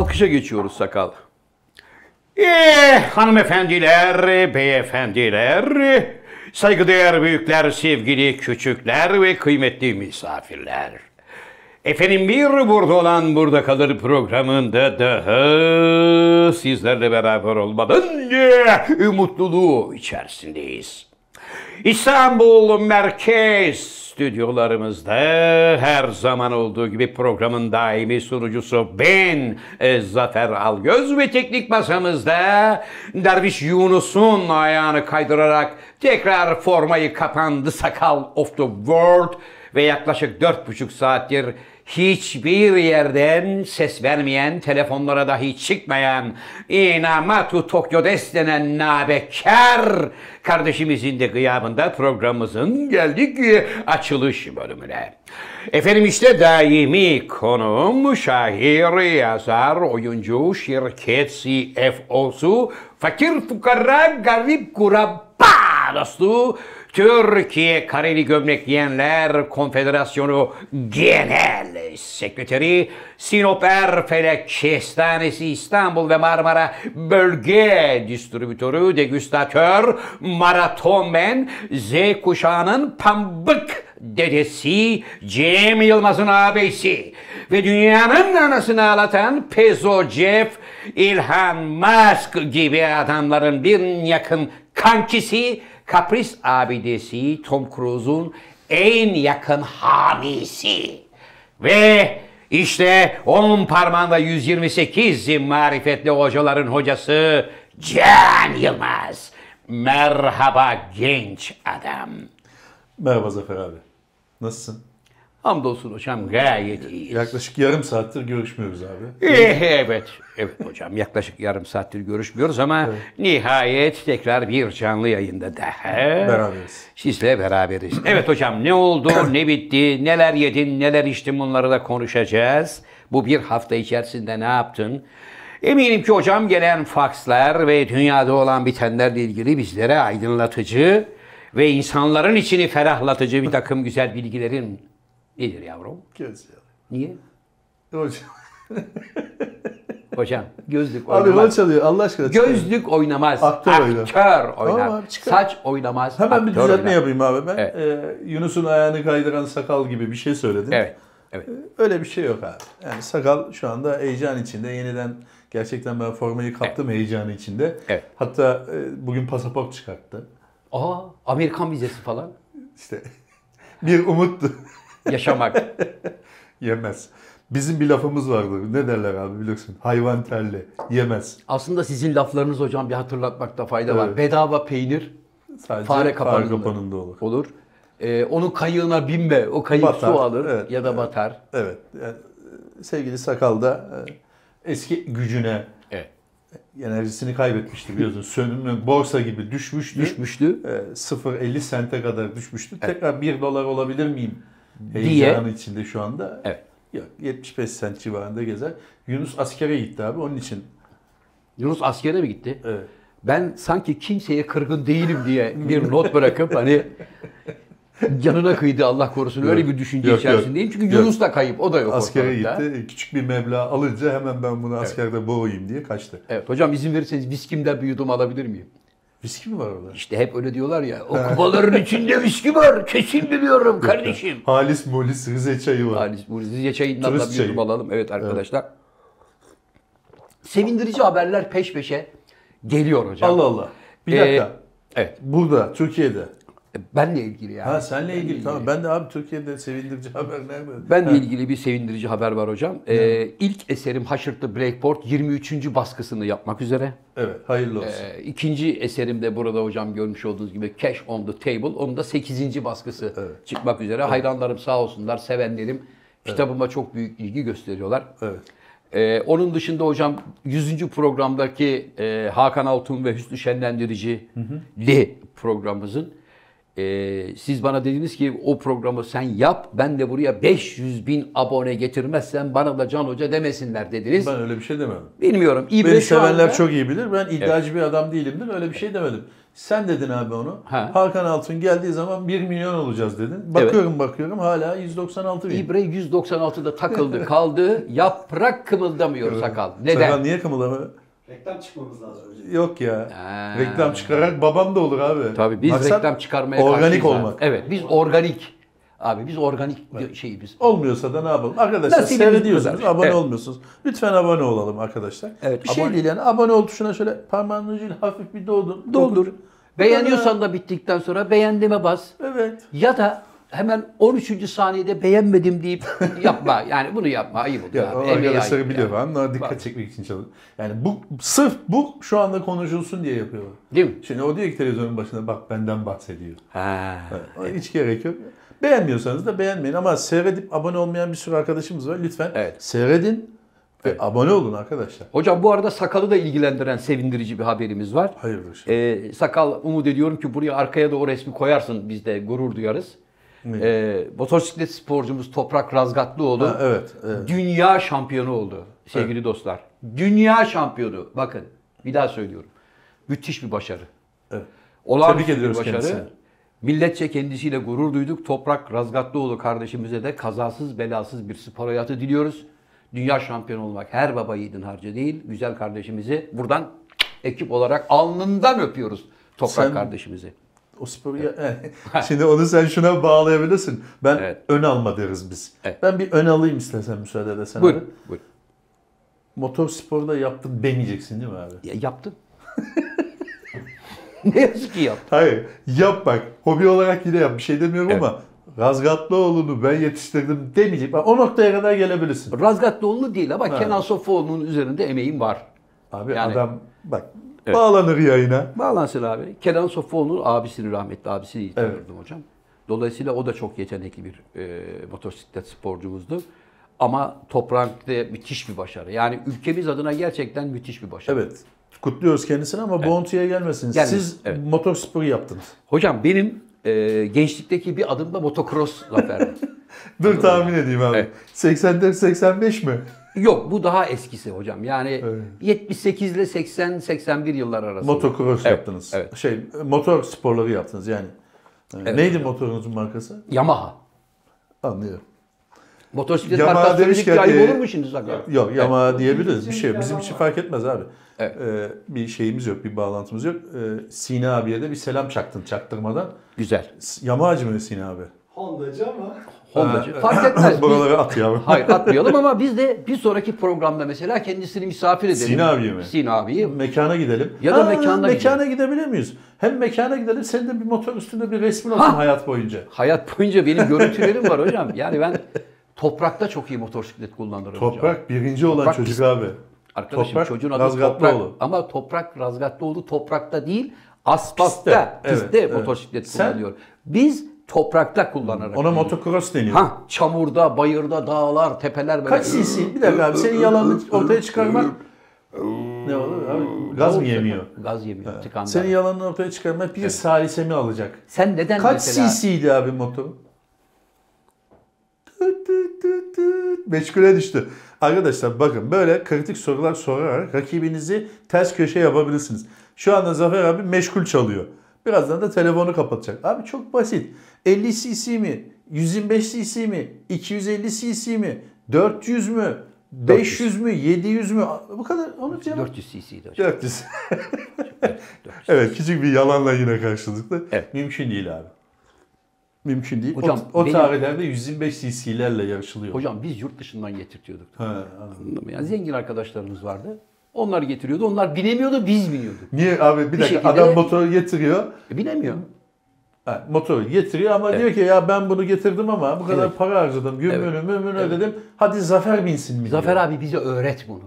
Alkışa geçiyoruz sakal. Eh, hanımefendiler, beyefendiler, saygıdeğer büyükler, sevgili küçükler ve kıymetli misafirler. Efendim bir burada olan burada kalır programında daha sizlerle beraber olmadan eh, mutluluğu içerisindeyiz. İstanbul Merkez stüdyolarımızda her zaman olduğu gibi programın daimi sunucusu ben e, Zafer Algöz ve teknik masamızda Derviş Yunus'un ayağını kaydırarak tekrar formayı kapandı sakal of the world ve yaklaşık dört buçuk saattir hiçbir yerden ses vermeyen, telefonlara dahi çıkmayan Inamatu Tokyo denen nabekar kardeşimizin de gıyabında programımızın geldik açılış bölümüne. Efendim işte daimi konuğum şair, yazar, oyuncu, şirket CFO'su, fakir fukara, garip kurabba dostu, Türkiye Kareli Gömlek Giyenler Konfederasyonu Genel Sekreteri, Sinop Erfelek Kestanesi İstanbul ve Marmara Bölge Distribütörü, Degüstatör, Maratonmen, Z kuşağının pambık dedesi Cem Yılmaz'ın ağabeysi ve dünyanın anasını ağlatan Pezo Jeff, Ilhan Musk gibi adamların bir yakın kankisi, kapris abidesi Tom Cruise'un en yakın hamisi. Ve işte onun parmağında 128 marifetli hocaların hocası Can Yılmaz. Merhaba genç adam. Merhaba Zafer abi. Nasılsın? Hamdolsun hocam gayet iyi. Yaklaşık yarım saattir görüşmüyoruz abi. Eh, Evet, evet hocam yaklaşık yarım saattir görüşmüyoruz ama nihayet tekrar bir canlı yayında daha Beraberiz. sizle beraberiz. Evet hocam ne oldu, ne bitti, neler yedin, neler içtin bunları da konuşacağız. Bu bir hafta içerisinde ne yaptın? Eminim ki hocam gelen fakslar ve dünyada olan bitenlerle ilgili bizlere aydınlatıcı ve insanların içini ferahlatıcı bir takım güzel bilgilerin nedir yavrum? Göz ya. Niye? Hocam. Hocam gözlük Abi oynamaz. rol çalıyor Allah aşkına. Gözlük oynamaz. Aktör oynar. Aktör oynar. Tamam abi, çıkar. Saç oynamaz. Hemen bir düzeltme oynar. yapayım abi ben. Evet. Ee, Yunus'un ayağını kaydıran sakal gibi bir şey söyledin. Evet. Evet. Öyle bir şey yok abi. Yani sakal şu anda heyecan içinde. Yeniden gerçekten ben formayı kaptım heyecanı içinde. Evet. Hatta e, bugün pasaport çıkarttı. Aa, Amerikan vizesi falan. İşte bir umuttu. Yaşamak. Yemez. Bizim bir lafımız vardı. Ne derler abi biliyorsun? Hayvan terli. Yemez. Aslında sizin laflarınız hocam bir hatırlatmakta fayda var. Evet. Bedava peynir Sadece fare kapanında, kapanında olur. olur. Ee, onun kayığına binme. O kayık Batar, su alır evet, ya da batar. Evet. Yani, sevgili Sakal da e, eski gücüne Evet. enerjisini kaybetmişti biliyorsun. Sönümlü borsa gibi düşmüştü. Düşmüştü. E, 0.50 sente kadar düşmüştü. Tekrar 1 dolar olabilir miyim? Diye. Heyecanı içinde şu anda. Evet. Yok 75 sent civarında gezer. Yunus askere gitti abi onun için. Yunus askere mi gitti? Evet. Ben sanki kimseye kırgın değilim diye bir not bırakıp hani canına kıydı Allah korusun öyle bir düşünce Yok, yok. içerisindeyim. Çünkü Yok. Yunus da kayıp o da yok Askere ortalıkta. gitti. Küçük bir meblağ alınca hemen ben bunu askerde boğayım diye kaçtı. Evet hocam izin verirseniz viskimden bir yudum alabilir miyim? Viski mi var orada? İşte hep öyle diyorlar ya. O kupaların içinde viski var. Kesin biliyorum kardeşim. Halis molis Rize çayı var. Halis bu Rize çayından da bir çayı. alalım. Evet arkadaşlar. Sevindirici haberler peş peşe geliyor hocam. Allah Allah. Bir Ee, dakika. Evet. Burada, Türkiye'de. Benle ilgili yani. Ha senle ilgili tamam. Ben de abi Türkiye'de sevindirici haber nerede? Benle ilgili bir sevindirici haber var hocam. Ee, ilk eserim Haşırtlı Blackboard 23. baskısını yapmak üzere. Evet, hayırlı olsun. Ee, ikinci eserim de burada hocam görmüş olduğunuz gibi Cash on the Table. Onun da 8. baskısı çıkmak üzere. Hayranlarım sağ olsunlar, sevenlerim kitabıma çok büyük ilgi gösteriyorlar. Evet. Ee, onun dışında hocam 100. programdaki e, Hakan Altun ve Hüsnü Şenlendirici'li programımızın e, siz bana dediniz ki o programı sen yap ben de buraya 500 bin abone getirmezsen bana da Can Hoca demesinler dediniz. Ben öyle bir şey demedim. Bilmiyorum. İbre Beni şu anda- sevenler çok iyi bilir. Ben iddiacı bir adam değilimdir. Öyle bir şey demedim. Sen dedin abi onu. Ha. Hakan Altun geldiği zaman 1 milyon olacağız dedin. Bakıyorum bakıyorum hala 196 bin. İbre 196'da takıldı kaldı. Yaprak kımıldamıyor sakal. Neden? Sakal niye kımıldamıyor? Reklam çıkmamız lazım önce. Yok ya. Ha. Reklam çıkararak babam da olur abi. Tabii biz Maksat reklam çıkarmaya Organik karşıyız abi. olmak. Evet biz organik. Abi biz organik şeyi biz. Olmuyorsa da ne yapalım? Arkadaşlar Nasibimiz seyrediyorsunuz, kadar. abone Evet. olmuyorsunuz. Lütfen abone olalım arkadaşlar. Evet, bir şey abone- değil yani abone ol tuşuna şöyle parmağın ucuyla hafif bir doldur. Doldur. Beğeniyorsan da bittikten sonra beğendime bas. Evet. Ya da hemen 13. saniyede beğenmedim deyip yapma. Yani bunu yapma. Ayıp olur Ya, abi. arkadaşları biliyor. yani. Onlara dikkat Bak. çekmek için çalışıyor. Yani bu sırf bu şu anda konuşulsun diye yapıyorlar. Değil mi? Şimdi o diyor ki televizyonun başında bak benden bahsediyor. Ha. Evet, Hiç gerek yok. Beğenmiyorsanız da beğenmeyin ama seyredip abone olmayan bir sürü arkadaşımız var. Lütfen Evet. seyredin ve Evet. abone olun arkadaşlar. Hocam bu arada sakalı da ilgilendiren sevindirici bir haberimiz var. Hayırdır şey. Ee, sakal umut ediyorum ki buraya arkaya da o resmi koyarsın biz de gurur duyarız. Ee, motosiklet sporcumuz Toprak Razgatlıoğlu Ha, evet, evet. dünya şampiyonu oldu sevgili dostlar. Dünya şampiyonu. Bakın bir daha söylüyorum. Müthiş bir başarı. Evet. Olağanüstü Tebrik bir ediyoruz başarı. kendisini. Milletçe kendisiyle gurur duyduk. Toprak Razgatlıoğlu kardeşimize de kazasız belasız bir spor hayatı diliyoruz. Dünya şampiyonu olmak her baba yiğidin harcı değil. Güzel kardeşimizi buradan ekip olarak alnından öpüyoruz Toprak Sen- kardeşimizi. O sporu ya, şimdi onu sen şuna bağlayabilirsin. Ben Evet. ön alma deriz biz. Evet. Ben bir ön alayım istersen müsaade edersen. Buyur. abi. Buyur. Motor sporda yaptın demeyeceksin değil mi abi? Ya, yaptım. ne yazık ki yaptım. Hayır. Yap bak. Hobi olarak yine yap. Bir şey demiyorum Evet. ama Razgatlıoğlu'nu ben yetiştirdim demeyecek. Bak, o noktaya kadar gelebilirsin. Razgatlıoğlu değil ama Ha. Kenan Sofuoğlu'nun üzerinde emeğim var. Abi Yani- adam bak Evet. bağlanır yayına. Bağlansın abi. Kenan Sofuoğlu'nun abisini rahmetli abisini iyi Evet. tanırdım hocam. Dolayısıyla o da çok yetenekli bir e, motosiklet sporcumuzdu. Ama toprakta müthiş bir başarı. Yani ülkemiz adına gerçekten müthiş bir başarı. Evet. Kutluyoruz kendisini ama Bounty'ye gelmesin. Gelmesin, Siz evet. motor sporu yaptınız. Hocam benim e, gençlikteki bir adım da motocross zaferdi. Dur tahmin edeyim abi. Evet. 84-85 mi? Yok bu daha eskisi hocam. Yani Evet. 78 ile 80-81 yıllar arasında. Motocross Evet, yaptınız. evet. Şey motor sporları yaptınız yani. Evet. Neydi motorunuzun markası? Yamaha. Anlıyorum. Motosiklet Yamaha markası demişken, bir ayıp e, olur mu şimdi Sakar? Yok Yamaha diyebiliriz. Bir şey bizim için fark etmez abi. Evet. Ee, bir şeyimiz yok, bir bağlantımız yok. Ee, Sina abiye de bir selam çaktın çaktırmadan. Güzel. Yamahacı mı Sina abi? Hondacı ama Hondacı. Ha, Fark etmez. Buraları at ya. Hayır atmayalım ama biz de bir sonraki programda mesela kendisini misafir edelim. Sina abiye mi? Sina abiyi. Mekana gidelim. Ya da mekanına mekana gidebilir miyiz? Hem mekana gidelim, senin de bir motor üstünde bir resmin olsun Ha! hayat boyunca. Hayat boyunca benim görüntülerim var hocam. Yani ben toprakta çok iyi motosiklet kullanırım hocam. Toprak birinci olan Toprak çocuk abi. Arkadaşım Toprak çocuğun adı. Toprak. Ama Toprak Razgatlıoğlu toprakta değil asfaltta, Pistte, pistte, evet, evet. motosiklet Sen- kullanıyor. Biz toprakta kullanarak. Ona motocross deniyor. Ha çamurda, bayırda, dağlar, tepeler böyle. Kaç cc? Bir dakika abi senin yalanını ortaya çıkarmak ne olur abi? Gaz mı yemiyor? Gaz yemiyor. Tıkandı. Senin yalanını ortaya çıkarmak bir salise mi alacak? Sen neden Kaç mesela... cc'ydi abi motor? Meşgule düştü. Arkadaşlar bakın böyle kritik sorular sorarak rakibinizi ters köşe yapabilirsiniz. Şu anda Zafer abi meşgul çalıyor. Birazdan da telefonu kapatacak. Abi çok basit. 50 cc mi? 125 cc mi? 250 cc mi? 400 mü? 500 mü? 700 mü? Bu kadar. Onu cevap. 400 cc'ydi hocam. 400. Evet, 400. Evet küçük bir yalanla yine karşılıklı. Evet. Mümkün değil abi. Mümkün değil. Hocam, o, o benim- tarihlerde 125 cc'lerle yarışılıyor. Hocam biz yurt dışından getirtiyorduk. Ha, anladım. Yani zengin arkadaşlarımız vardı. Onlar getiriyordu. Onlar binemiyordu, biz biniyorduk. Niye abi bir, Bir dakika şekilde- adam motoru getiriyor. E, binemiyor. Ha, motoru getiriyor ama Evet. diyor ki ya ben bunu getirdim ama bu kadar Evet. para harcadım. Gümrüğünü mümrünü ödedim. Hadi Zafer binsin mi? Zafer diyor. abi bize öğret bunu.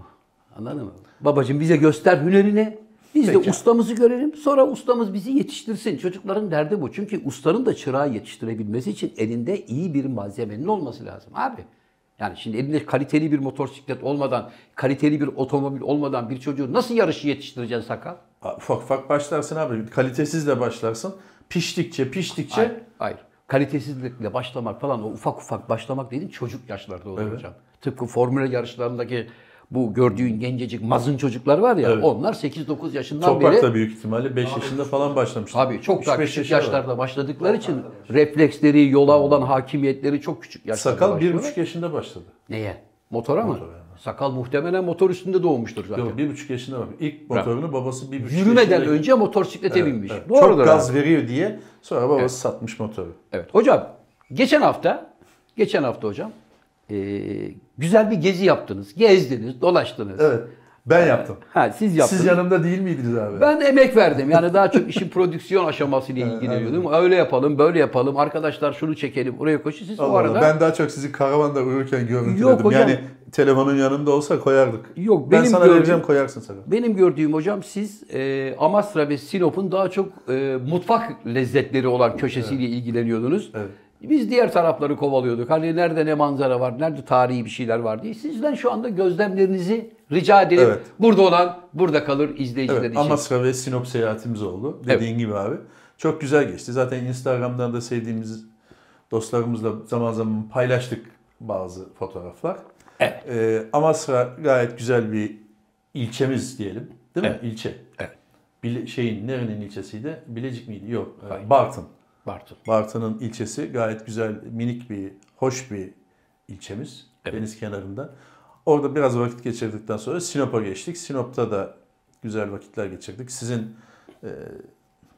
Anladın mı? Babacığım bize göster hünerini. Biz de Peki. ustamızı görelim. Sonra ustamız bizi yetiştirsin. Çocukların derdi bu. Çünkü ustanın da çırağı yetiştirebilmesi için elinde iyi bir malzemenin olması lazım abi. Yani şimdi elinde kaliteli bir motosiklet olmadan, kaliteli bir otomobil olmadan bir çocuğu nasıl yarışı yetiştireceksin sakal? Ufak ufak başlarsın abi. Kalitesiz de başlarsın. Piştikçe piştikçe Hayır, hayır. Kalitesizlikle başlamak falan o ufak ufak başlamak dediğin çocuk yaşlarda olur Evet. hocam. Tıpkı formüle yarışlarındaki Bu gördüğün gencecik mazın çocuklar var ya Evet. onlar 8-9 yaşından Toprak beri da büyük ihtimalle 5 yaşında falan başlamıştı. Tabii çok daha 3-5 küçük yaşı var. yaşlarda başladıkları için refleksleri, yola olan hakimiyetleri çok küçük yaşlarda Sakal başlıyorlar. 1,5 yaşında başladı. Neye? Motora mı? Motora, evet. Sakal muhtemelen motor üstünde doğmuştur zaten. Yok 1,5 yaşında var. İlk motorunu babası 1,5 Yürümeden yaşında- önce motosiklete Evet, binmiş. evet. Doğrudur Çok abi. gaz veriyor diye sonra babası satmış motoru. Evet. Hocam geçen hafta geçen hafta hocam eee, güzel bir gezi yaptınız. Gezdiniz, dolaştınız. Evet. Ben yaptım. Ha siz yaptınız. Siz yanımda değil miydiniz abi? Ben emek verdim. Yani daha çok işin prodüksiyon aşamasıyla ilgileniyordum. Öyle yapalım, böyle yapalım. Arkadaşlar şunu çekelim, oraya koşun. Siz o Allah arada Allah. Ben daha çok sizi karavanda uyurken görüntüledim. Yok hocam. Yani telefonun yanında olsa koyardık. Yok, ben benim sana gördüğüm- vereceğim koyarsın sana. Benim gördüğüm hocam siz e, Amasra ve Sinop'un daha çok e, mutfak lezzetleri olan köşesiyle ilgileniyordunuz. Evet. Biz diğer tarafları kovalıyorduk. Hani nerede ne manzara var, nerede tarihi bir şeyler var diye. Sizden şu anda gözlemlerinizi rica edelim. Evet. Burada olan burada kalır izleyiciler Evet, için. Amasra ve Sinop seyahatimiz oldu. Dediğin gibi abi. Çok güzel geçti. Zaten Instagram'dan da sevdiğimiz dostlarımızla zaman zaman paylaştık bazı fotoğraflar. Evet. Ee, Amasra gayet güzel bir ilçemiz diyelim. Değil mi? Evet. İlçe. Evet. Bile, şeyin nerenin ilçesiydi? Bilecik miydi? Yok. e, Hayır. Bartın. Bartın. Bartın'ın ilçesi gayet güzel, minik bir, hoş bir ilçemiz. Evet. Deniz kenarında. Orada biraz vakit geçirdikten sonra Sinop'a geçtik. Sinop'ta da güzel vakitler geçirdik. Sizin e,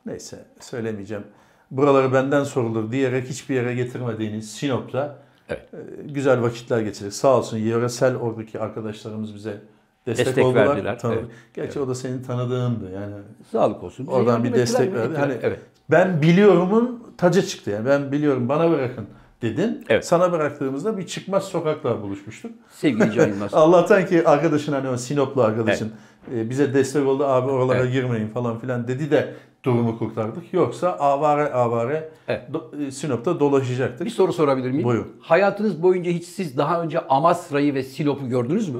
neyse söylemeyeceğim. Buraları benden sorulur diyerek hiçbir yere getirmediğiniz Sinop'ta Evet. e, güzel vakitler geçirdik. Sağ olsun yöresel oradaki arkadaşlarımız bize destek, Destek oldular. verdiler, Tanı- evet. Gerçi o da senin tanıdığındı yani. Sağlık olsun. Bize Oradan bir destek verdi. Hani evet. ben biliyorumun tacı çıktı yani. Ben biliyorum bana bırakın dedin. Evet. Sana bıraktığımızda bir çıkmaz sokakla buluşmuştuk. Sevgili Can Yılmaz. Allah'tan ki arkadaşın hani o Sinoplu arkadaşın e, bize destek oldu abi oralara Evet. girmeyin falan filan dedi de durumu kurtardık. Yoksa avare avare Evet. do- e, Sinop'ta dolaşacaktık. Bir soru sorabilir miyim? Buyur. Hayatınız boyunca hiç siz daha önce Amasra'yı ve Sinop'u gördünüz mü?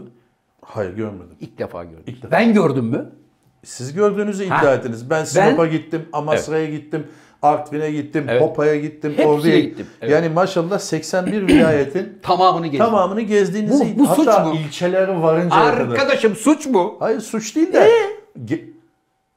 Hayır görmedim. İlk defa gördüm. İlk defa. Ben gördüm mü? Siz gördüğünüzü iddia Ha. ettiniz. Ben Sinop'a gittim, Amasra'ya gittim, Artvin'e gittim, Evet. Hopa'ya gittim, Ordu'ya gittim, evet. Yani maşallah 81 vilayetin Tamamını gezdim. tamamını gezdiğinizi Bu- bu suç hatta mu? ilçeleri varıncaya kadar. Arkadaşım suç mu? Hayır suç değil de. Ge-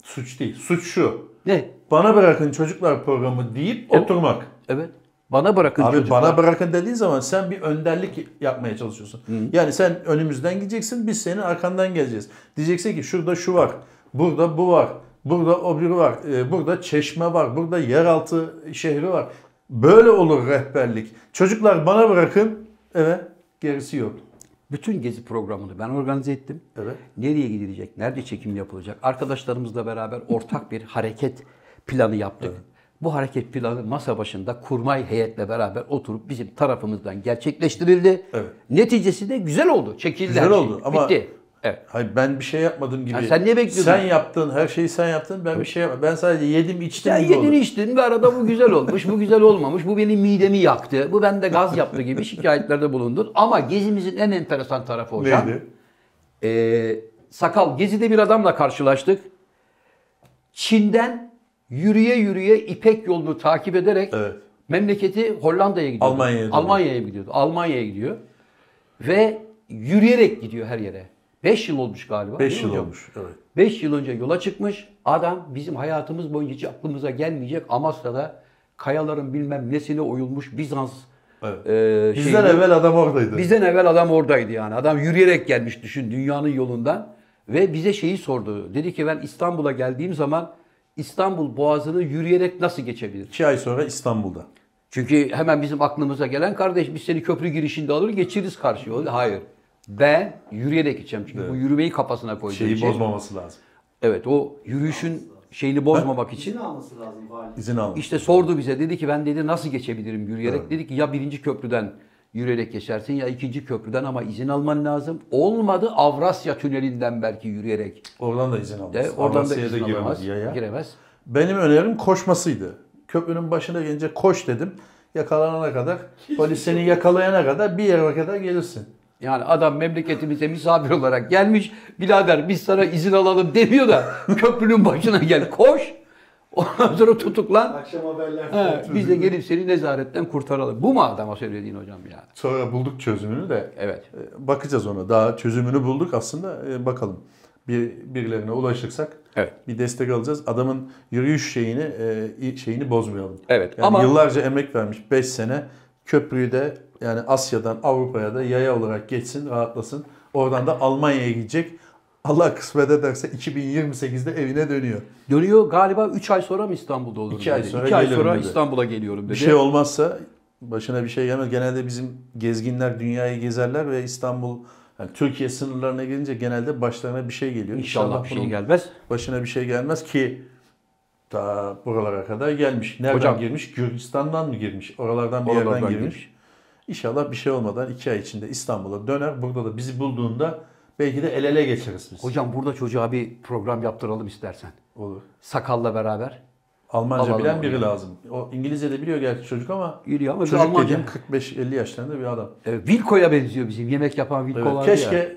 suç değil. Suç şu. Ne? Bana bırakın çocuklar programı deyip oturmak. Evet. Bana bırakın Abi çocuklar. bana bırakın dediğin zaman sen bir önderlik yapmaya çalışıyorsun. Yani sen önümüzden gideceksin biz senin arkandan geleceğiz. Diyeceksin ki şurada şu var, burada bu var, burada o biri var, e, burada çeşme var, burada yeraltı şehri var. Böyle olur rehberlik. Çocuklar bana bırakın, evet gerisi yok. Bütün gezi programını ben organize ettim. Evet. Nereye gidilecek, nerede çekim yapılacak? Arkadaşlarımızla beraber ortak bir hareket planı yaptık. Bu hareket planı masa başında kurmay heyetle beraber oturup bizim tarafımızdan gerçekleştirildi. Evet. Neticesi de güzel oldu. Çekildi Güzel her şey. oldu ama- Bitti. Evet. Hayır ben bir şey yapmadım gibi. Ha, sen ne bekliyordun? Sen yaptın, her şeyi sen yaptın. Ben bir şey yapmadım. Ben sadece yedim, içtim Sen gibi yedin oldu. içtin bir arada bu güzel olmuş, bu güzel olmamış, bu benim midemi yaktı, bu bende gaz yaptı gibi şikayetlerde bulundun. Ama gezimizin en enteresan tarafı hocam. Neydi? Ee, sakal gezide bir adamla karşılaştık. Çin'den yürüye yürüye İpek yolunu takip ederek Evet. memleketi Hollanda'ya gidiyor. Almanya'ya. Almanya'ya gidiyordu. Almanya'ya gidiyor. Ve yürüyerek gidiyor her yere. 5 yıl olmuş galiba. 5 değil mi yıl hocam? olmuş. Evet. 5 yıl önce yola çıkmış. Adam bizim hayatımız boyunca hiç aklımıza gelmeyecek Amasra'da kayaların bilmem nesine oyulmuş Bizans Evet. e, Bizden şeyini- evvel adam oradaydı. Bizden evvel adam oradaydı yani. Adam yürüyerek gelmiş düşün dünyanın yolundan. Ve bize şeyi sordu. Dedi ki ben İstanbul'a geldiğim zaman İstanbul Boğazı'nı yürüyerek nasıl geçebilir? 2 ay sonra İstanbul'da. Çünkü hemen bizim aklımıza gelen kardeş biz seni köprü girişinde alır geçiririz karşıya. Hayır. Ben yürüyerek gideceğim. Çünkü bu yürümeyi kafasına koyduğu Şeyi için. bozmaması lazım. Evet o yürüyüşün şeyini bozmamak için. İzin alması lazım vali. İzin almış. İşte sordu bize dedi ki ben dedi nasıl geçebilirim yürüyerek? Dedi ki ya birinci köprüden yürüyerek geçersin ya ikinci köprüden ama izin alman lazım. Olmadı Avrasya Tüneli'nden belki yürüyerek. Oradan da izin almış. De, oradan da izin giremez, alamaz. yaya. Giremez. Benim önerim koşmasıydı. Köprünün başına gelince koş dedim. Yakalanana kadar, polis seni yakalayana kadar bir yere kadar gelirsin. Yani adam memleketimize misafir olarak gelmiş. Birader biz sana izin alalım demiyor da köprünün başına gel koş. Ondan sonra tutuklan. Akşam haberler. He, biz de gelip seni nezaretten kurtaralım. Bu mu adama söylediğin hocam ya? Sonra bulduk çözümünü de Evet. e, bakacağız ona. Daha çözümünü bulduk aslında. E, bakalım. Bir birilerine ulaşırsak Evet. bir destek alacağız. Adamın yürüyüş şeyini e, şeyini bozmayalım. Evet. Yani Ama yıllarca emek vermiş 5 sene köprüyü de yani Asya'dan Avrupa'ya da yaya olarak geçsin, rahatlasın. Oradan da Almanya'ya gidecek. Allah kısmet ederse 2028'de evine dönüyor. dönüyor galiba 3 ay sonra mı İstanbul'da olur? İki ay dedi. sonra İki ay sonra dedi. İstanbul'a geliyorum dedi. Bir şey olmazsa başına bir şey gelmez. Genelde bizim gezginler dünyayı gezerler ve İstanbul yani Türkiye sınırlarına gelince genelde başlarına bir şey geliyor. İnşallah bir şey gelmez. başına bir şey gelmez ki ta buralara kadar gelmiş. Nereden Hocam- girmiş? Gürcistan'dan mı girmiş? Oralardan bir Oralardan yerden girmiş. girmiş. İnşallah bir şey olmadan iki ay içinde İstanbul'a döner. Burada da bizi bulduğunda belki de el ele geçeriz biz. Hocam burada çocuğa bir program yaptıralım istersen. Olur. Sakalla beraber. Almanca Alalım bilen biri lazım. O İngilizce de biliyor gerçi çocuk ama Yürüyor ama çocuk Almanca. dediğim 45-50 yaşlarında bir adam. Evet, Vilko'ya benziyor bizim. Yemek yapan Vilko Evet, vardı keşke ya.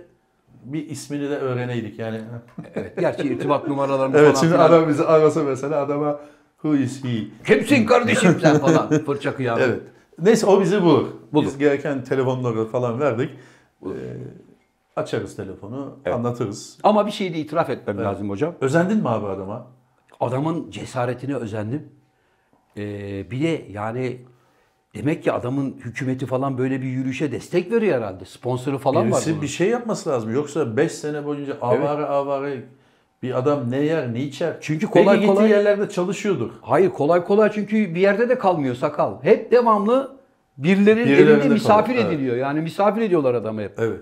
bir ismini de öğreneydik yani. Evet, gerçi irtibat numaralarını Evet falan şimdi filan. adam bizi arasa mesela adama who is he? Kimsin kardeşim sen falan. Fırça kıyamet. Evet. Neyse o bizi bulur. Bulur. Biz gereken telefonları falan verdik. Ee, açarız telefonu, Evet. anlatırız. Ama bir şeyi de itiraf etmem lazım hocam. Özendin mi abi adama? Adamın cesaretine özendim. Ee, bir de yani demek ki adamın hükümeti falan böyle bir yürüyüşe destek veriyor herhalde. Sponsoru falan var Birisi bir şey yapması lazım. Yoksa 5 sene boyunca avare avare bir adam ne yer ne içer. Çünkü kolay gittiği kolay- yerlerde çalışıyordur. Hayır kolay kolay çünkü bir yerde de kalmıyor sakal. Hep devamlı birilerinin Birilerinde evinde misafir kalıyor, evet. ediliyor. Yani misafir ediyorlar adamı hep. Evet.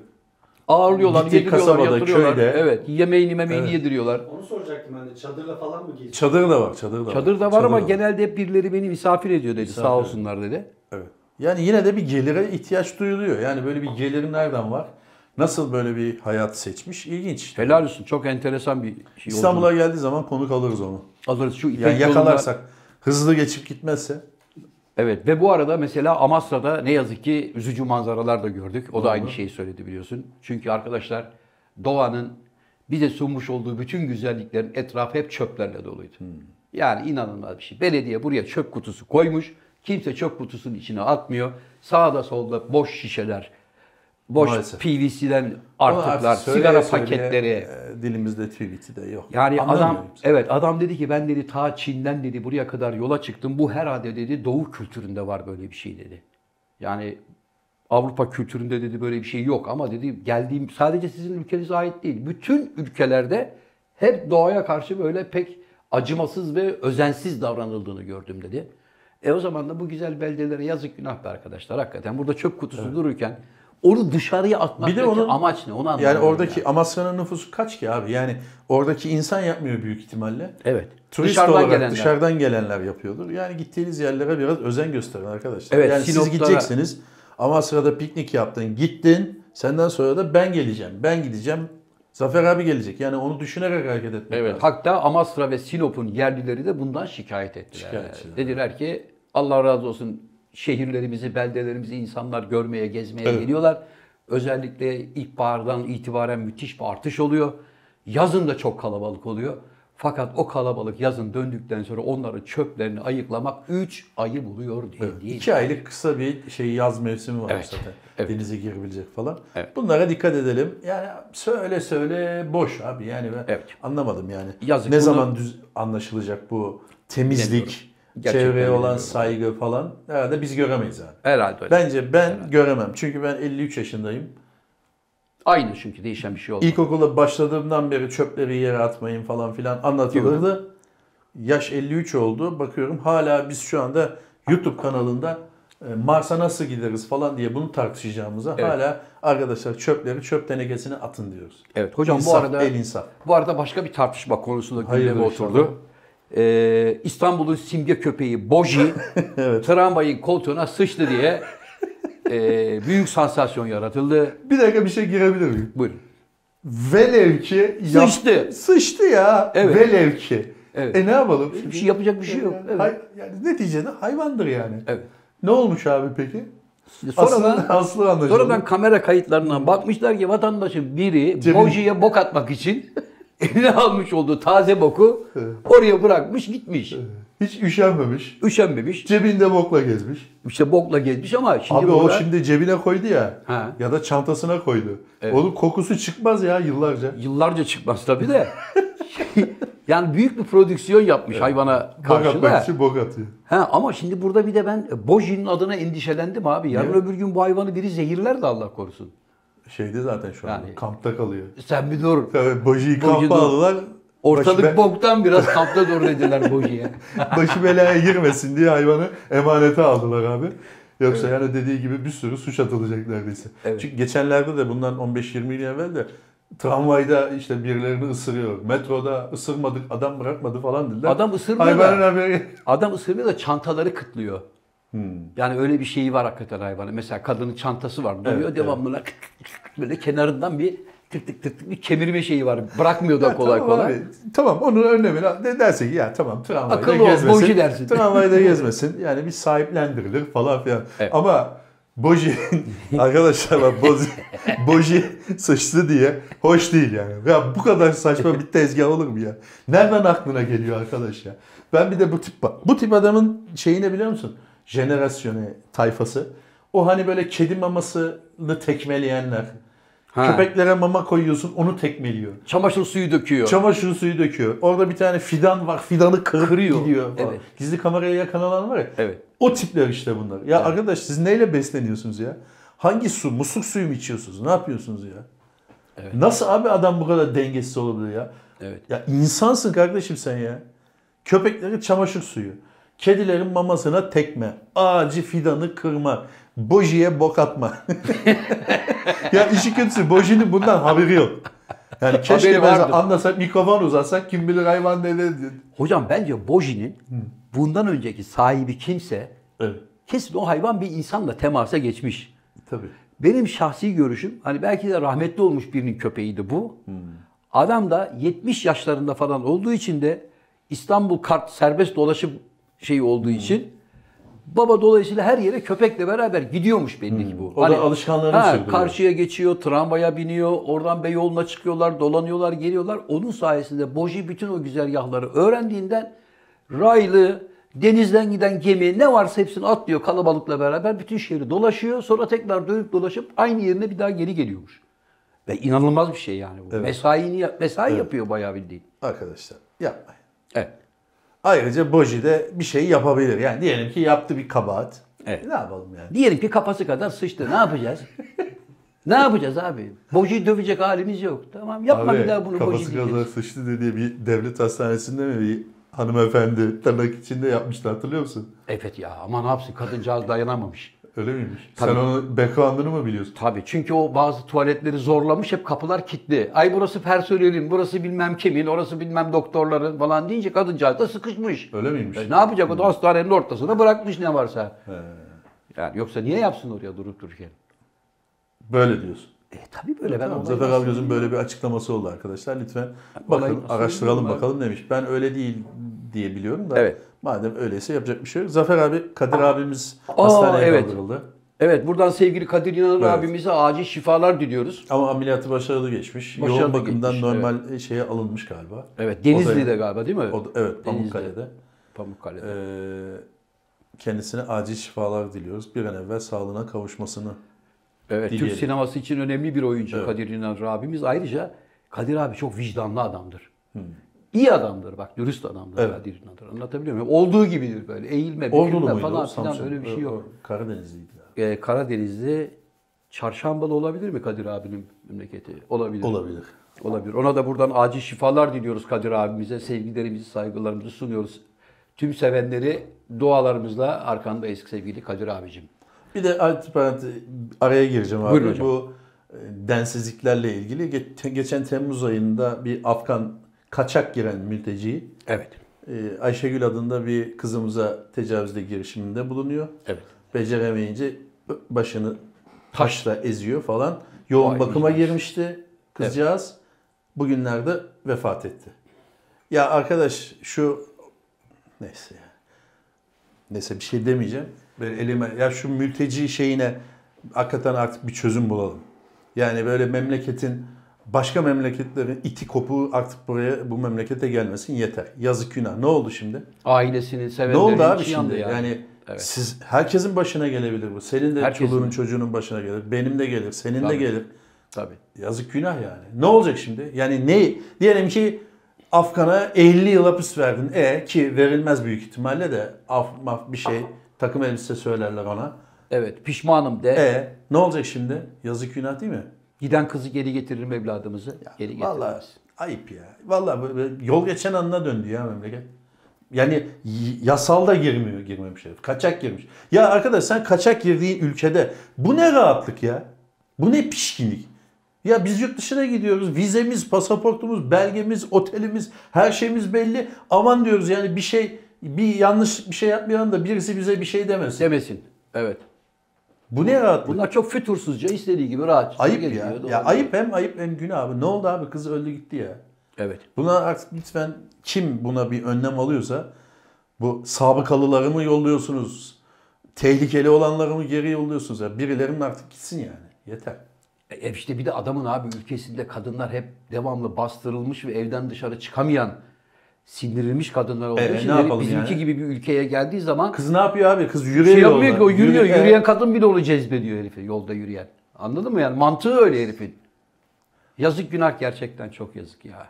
Ağırlıyorlar, Gittiği yediriyorlar, kasabada, yatırıyorlar. köyde. Evet, yemeğini memeğini Evet. yediriyorlar. Onu soracaktım ben de. Çadırla falan mı geçiyor? Çadır da var, çadır da var. Çadır da var ama Çadır genelde hep birileri beni misafir ediyor dedi. Misafir Sağ olsunlar dedi. Evet. Yani yine de bir gelire ihtiyaç duyuluyor. Yani böyle bir gelir nereden var? Nasıl böyle bir hayat seçmiş? İlginç. Helal olsun. Çok enteresan bir şey oldu. İstanbul'a geldiği zaman konuk alırız onu. Alırız şu İpek Yani yolunda- yakalarsak, hızlı geçip gitmezse. Evet ve bu arada mesela Amasra'da ne yazık ki üzücü manzaralar da gördük. O da aynı şeyi söyledi biliyorsun. Çünkü arkadaşlar doğanın bize sunmuş olduğu bütün güzelliklerin etrafı hep çöplerle doluydu. Yani inanılmaz bir şey. Belediye buraya çöp kutusu koymuş. Kimse çöp kutusunun içine atmıyor. Sağda solda boş şişeler, boş Maalesef. PVC'den artıklar, artık söyleye sigara söyleye, paketleri. e, dilimizde tweet'i de yok. Yani adam Anlamıyorum. evet adam dedi ki ben dedi ta Çin'den dedi buraya kadar yola çıktım. Bu herhalde dedi Doğu kültüründe var böyle bir şey dedi. Yani Avrupa kültüründe dedi böyle bir şey yok ama dedi geldiğim sadece sizin ülkenize ait değil. Bütün ülkelerde hep doğaya karşı böyle pek acımasız ve özensiz davranıldığını gördüm dedi. E o zaman da bu güzel beldelere yazık günah be arkadaşlar. Hakikaten burada çöp kutusu dururken onu dışarıya atmak Bir de onun- amaç ne? Onu Yani anlamıyorum oradaki ya. Amasya'nın nüfusu kaç ki abi? Yani oradaki insan yapmıyor büyük ihtimalle. Evet. Turist Dışarıdan olarak gelenler. dışarıdan gelenler yapıyordur. Yani gittiğiniz yerlere biraz özen gösterin arkadaşlar. Evet, yani siz Sinop'ta- gideceksiniz. Amasya'da piknik yaptın, gittin. Senden sonra da ben geleceğim. Ben gideceğim. Zafer abi gelecek. Yani onu düşünerek hareket etmek Evet. lazım. Hatta Amasra ve Sinop'un yerlileri de bundan şikayet ettiler. Şikayet ettiler. Dediler ki Allah razı olsun şehirlerimizi, beldelerimizi insanlar görmeye, gezmeye Evet. geliyorlar. Özellikle ilkbahardan itibaren müthiş bir artış oluyor. Yazın da çok kalabalık oluyor. Fakat o kalabalık yazın döndükten sonra onların çöplerini ayıklamak 3 ayı buluyor diye. diye. İki aylık kısa bir şey yaz mevsimi var Evet, zaten. evet. Denize girebilecek falan. Evet. Bunlara dikkat edelim. Yani söyle söyle boş abi. Yani ben Evet. anlamadım yani. Yazık, ne bunu- zaman düz anlaşılacak bu temizlik, Bilemiyorum. Gerçekten çevreye olan saygı falan herhalde biz göremeyiz abi. Herhalde öyle. Bence ben göremem. Çünkü ben 53 yaşındayım. Aynı çünkü değişen bir şey olmaz. İlkokula başladığımdan beri çöpleri yere atmayın falan filan anlatılırdı. Yaş 53 oldu. Bakıyorum hala biz şu anda YouTube kanalında e, Mars'a nasıl gideriz falan diye bunu tartışacağımıza Evet. hala arkadaşlar çöpleri çöp tenekesine atın diyoruz. Evet hocam bu İnsaf, arada el insaf. Bu arada başka bir tartışma konusunda gündeme oturdu. Ee, İstanbul'un simge köpeği Boji tramvayın koltuğuna sıçtı diye e, büyük sansasyon yaratıldı. Bir dakika bir şey girebilir miyim? Buyurun. Velev ki yap- Sıçtı. Sıçtı ya. Evet. Velev ki. Evet. E ne yapalım? Bir şey yapacak bir şey yok. Yani, Evet. hay- yani neticede hayvandır yani. Evet. Ne olmuş abi peki? Sonradan, Aslı, aslı anlaşıldı. sonradan kamera kayıtlarına bakmışlar ki vatandaşın biri Cebine- Boji'ye bok atmak için eline almış olduğu taze boku oraya bırakmış gitmiş. Hiç üşenmemiş. Üşenmemiş. Cebinde bokla gezmiş. İşte bokla gezmiş ama şimdi Abi o burada şimdi cebine koydu ya. Ha. Ya da çantasına koydu. Evet. Onun kokusu çıkmaz ya yıllarca. yıllarca çıkmaz tabii de. yani büyük bir prodüksiyon yapmış hayvana Bok karşı atmak da. için bok atıyor. Ha, ama şimdi burada bir de ben Boji'nin adına endişelendim abi. Yarın Niye? öbür gün bu hayvanı biri zehirler de Allah korusun. Şeyde zaten şu an Yani- kampta kalıyor. Sen bir dur. Tabii Boji'yi Boji kampa aldılar. Ortalık be- boktan biraz kampta dur dediler Boji'ye. başı belaya girmesin diye hayvanı emanete aldılar abi. Yoksa yani dediği gibi bir sürü suç atılacak neredeyse. Evet. Çünkü geçenlerde de bundan 15-20 yıl evvel de tramvayda işte birilerini ısırıyor. Metroda ısırmadık, adam bırakmadı falan dediler. Adam ısırmıyor Hayvanın da. haberi. Adam ısırmıyor da çantaları kıtlıyor. Hmm. Yani öyle bir şeyi var hakikaten hayvanın. Mesela kadının çantası var. Duruyor Evet, devamlı kık böyle kenarından bir tık tık tık tık bir kemirme şeyi var. Bırakmıyor da kolay tamam kolay. abi, tamam onun de derse ki ya tamam tramvayda Akıllı ol, gezmesin. boji dersin. Tramvayda gezmesin. Yani bir sahiplendirilir falan filan. Evet. Ama Boji arkadaşlar bak Boji, Boji sıçtı diye hoş değil yani. Ya bu kadar saçma bir tezgah olur mu ya? Nereden aklına geliyor arkadaş ya? Ben bir de bu tip bu tip adamın şeyini biliyor musun? Jenerasyonu tayfası. O hani böyle kedi mamasını tekmeleyenler. Ha. Köpeklere mama koyuyorsun onu tekmeliyor. Çamaşır suyu döküyor. Çamaşır suyu döküyor. Orada bir tane fidan var. Fidanı kırıp Kırıyor. gidiyor. falan. Evet. Gizli kameraya yakalanan var ya. Evet. O tipler işte bunlar. Ya arkadaş siz neyle besleniyorsunuz ya? Hangi su? Musluk suyu mu içiyorsunuz? Ne yapıyorsunuz ya? Nasıl abi adam bu kadar dengesiz olabilir ya? Evet. Ya insansın kardeşim sen ya. Köpekleri çamaşır suyu. Kedilerin mamasına tekme. Ağacı fidanı kırma. Bojiye bok atma. ya işi kötüsü Boji'nin bundan haberi yok. Yani keşke ben anlasak mikrofon uzatsak kim bilir hayvan ne diyor. Hocam bence Boji'nin bundan önceki sahibi kimse Evet. kesin o hayvan bir insanla temasa geçmiş. Tabii. Benim şahsi görüşüm hani belki de rahmetli olmuş birinin köpeğiydi bu. Adam da 70 yaşlarında falan olduğu için de İstanbul kart serbest dolaşım şeyi olduğu için baba dolayısıyla her yere köpekle beraber gidiyormuş belli ki bu. Hani O da alışkanlığını ha, sürdürüyor. Karşıya geçiyor, tramvaya biniyor, oradan Beyoğlu'na çıkıyorlar, dolanıyorlar, geliyorlar. Onun sayesinde Boji bütün o güzergahları öğrendiğinden raylı, denizden giden gemi ne varsa hepsini atlıyor kalabalıkla beraber bütün şehri dolaşıyor. Sonra tekrar dönüp dolaşıp aynı yerine bir daha geri geliyormuş. Ve inanılmaz bir şey yani bu. Mesaini, yap- mesai yapıyor bayağı bildiğin. Arkadaşlar yapmayın. Evet. Ayrıca Boji de bir şey yapabilir. Yani diyelim ki yaptı bir kabahat. Evet. Ne yapalım yani? Diyelim ki kafası kadar sıçtı. Ne yapacağız? ne yapacağız abi? Boji'yi dövecek halimiz yok. Tamam yapma Abi, bir daha bunu kafası Boji diyeceğiz. kadar sıçtı dediği bir devlet hastanesinde mi bir hanımefendi tırnak içinde yapmıştı hatırlıyor musun? Evet ya ama ne yapsın kadıncağız dayanamamış. Öyle miymiş? Tabii. Sen onun background'ını mı biliyorsun? Tabii çünkü o bazı tuvaletleri zorlamış hep kapılar kilitli. Ay burası personelin, burası bilmem kimin, orası bilmem doktorların falan deyince kadıncağız da sıkışmış. Öyle miymiş? E, ne yapacak o da hastanenin ortasına bırakmış ne varsa. Yani yoksa niye yapsın oraya durup dururken? Böyle diyorsun. E tabii böyle ben Tamam, Zafer Algöz'ün böyle bir açıklaması oldu arkadaşlar. Lütfen bakın araştıralım bakalım demiş. Ben öyle değil diye biliyorum da. Evet. Madem öyleyse yapacak bir şey yok. Zafer abi, Kadir abimiz Aa, hastaneye evet. kaldırıldı. Evet buradan sevgili Kadir İnanır Evet. abimize acil şifalar diliyoruz. Ama ameliyatı başarılı geçmiş. Başarılı Yoğun bakımdan geçmiş, normal şeye alınmış galiba. Evet Denizli'de galiba değil mi? O da, evet. Pamukkale'de. Pamukkale'de. Ee, kendisine acil şifalar diliyoruz. Bir an evvel sağlığına kavuşmasını. Evet, Türk dileyelim. sineması için önemli bir oyuncu Evet. Kadir İnanır abimiz. Ayrıca Kadir abi çok vicdanlı adamdır. İyi adamdır bak, dürüst adamdır. Evet. Kadir İnanır. Anlatabiliyor muyum? Olduğu gibidir böyle. Eğilme, bükülme falan filan Samsun. öyle bir şey yok. Karadenizliydi. ya. Ee, Karadeniz'de Çarşambalı olabilir mi Kadir abinin memleketi? Olabilir. Olabilir. Olabilir. Ona da buradan acil şifalar diliyoruz Kadir abimize. Sevgilerimizi, saygılarımızı sunuyoruz. Tüm sevenleri dualarımızla arkandayız sevgili Kadir abicim. Bir de araya gireceğim abi. Buyurun hocam. Bu e, densizliklerle ilgili Ge- geçen Temmuz ayında bir Afgan kaçak giren mülteci Evet. e, Ayşegül adında bir kızımıza tecavüzde girişiminde bulunuyor. Evet. Beceremeyince başını taşla eziyor falan. Yoğun Vay bakıma vicdansız. girmişti kızcağız. Bugünlerde vefat etti. Ya arkadaş şu neyse ya. Neyse bir şey demeyeceğim. Böyle elime ya şu mülteci şeyine hakikaten artık bir çözüm bulalım. Yani böyle memleketin Başka memleketlerin iti kopuğu artık buraya bu memlekete gelmesin yeter. Yazık günah. Ne oldu şimdi? Ailesini, Ne sevenlerini oldu abi şimdi? ya. Yani Evet. siz herkesin başına gelebilir bu. Senin de Herkesin. çoluğunun çocuğunun başına gelir. Benim de gelir. Senin de Tabii. gelir. Tabii. Yazık günah yani. Ne olacak şimdi? Yani ne? Diyelim ki Afgan'a 50 yıl hapis verdin. E ki verilmez büyük ihtimalle de af maf bir şey takım elbise söylerler ona. Evet, pişmanım de. E ne olacak şimdi? Yazık günah değil mi? Giden kızı geri getiririm evladımızı. geri getirmez. Vallahi ayıp ya. Vallahi böyle yol geçen anına döndü ya memleket. Yani yasal da girmiyor girmemiş herif. Kaçak girmiş. Ya arkadaş sen kaçak girdiğin ülkede bu ne rahatlık ya? Bu ne pişkinlik? Ya biz yurt dışına gidiyoruz. Vizemiz, pasaportumuz, belgemiz, otelimiz, her şeyimiz belli. Aman diyoruz yani bir şey bir yanlış bir şey yapmayalım da birisi bize bir şey demesin. Demesin. Evet. Bu ne rahatlık? Bunlar çok fütursuzca istediği gibi rahat. ayıp ya. Ya ayıp hem ayıp hem günah abi. Ne oldu abi? Kız öldü gitti ya. Evet. Buna artık lütfen kim buna bir önlem alıyorsa bu sabıkalıları mı yolluyorsunuz? Tehlikeli olanları mı geri yolluyorsunuz? Ya birilerinin artık gitsin yani. Yeter. E işte bir de adamın abi ülkesinde kadınlar hep devamlı bastırılmış ve evden dışarı çıkamayan sindirilmiş kadınlar olduğu E, için herif bizimki yani? gibi bir ülkeye geldiği zaman Kız ne yapıyor abi? Kız şey yürüyor yapmıyor yolda. ki o yürüyor. Yürü- Yürüyen kadın bile onu cezbediyor herifi yolda yürüyen. Anladın mı yani? Mantığı öyle herifin. Yazık günah gerçekten çok yazık ya.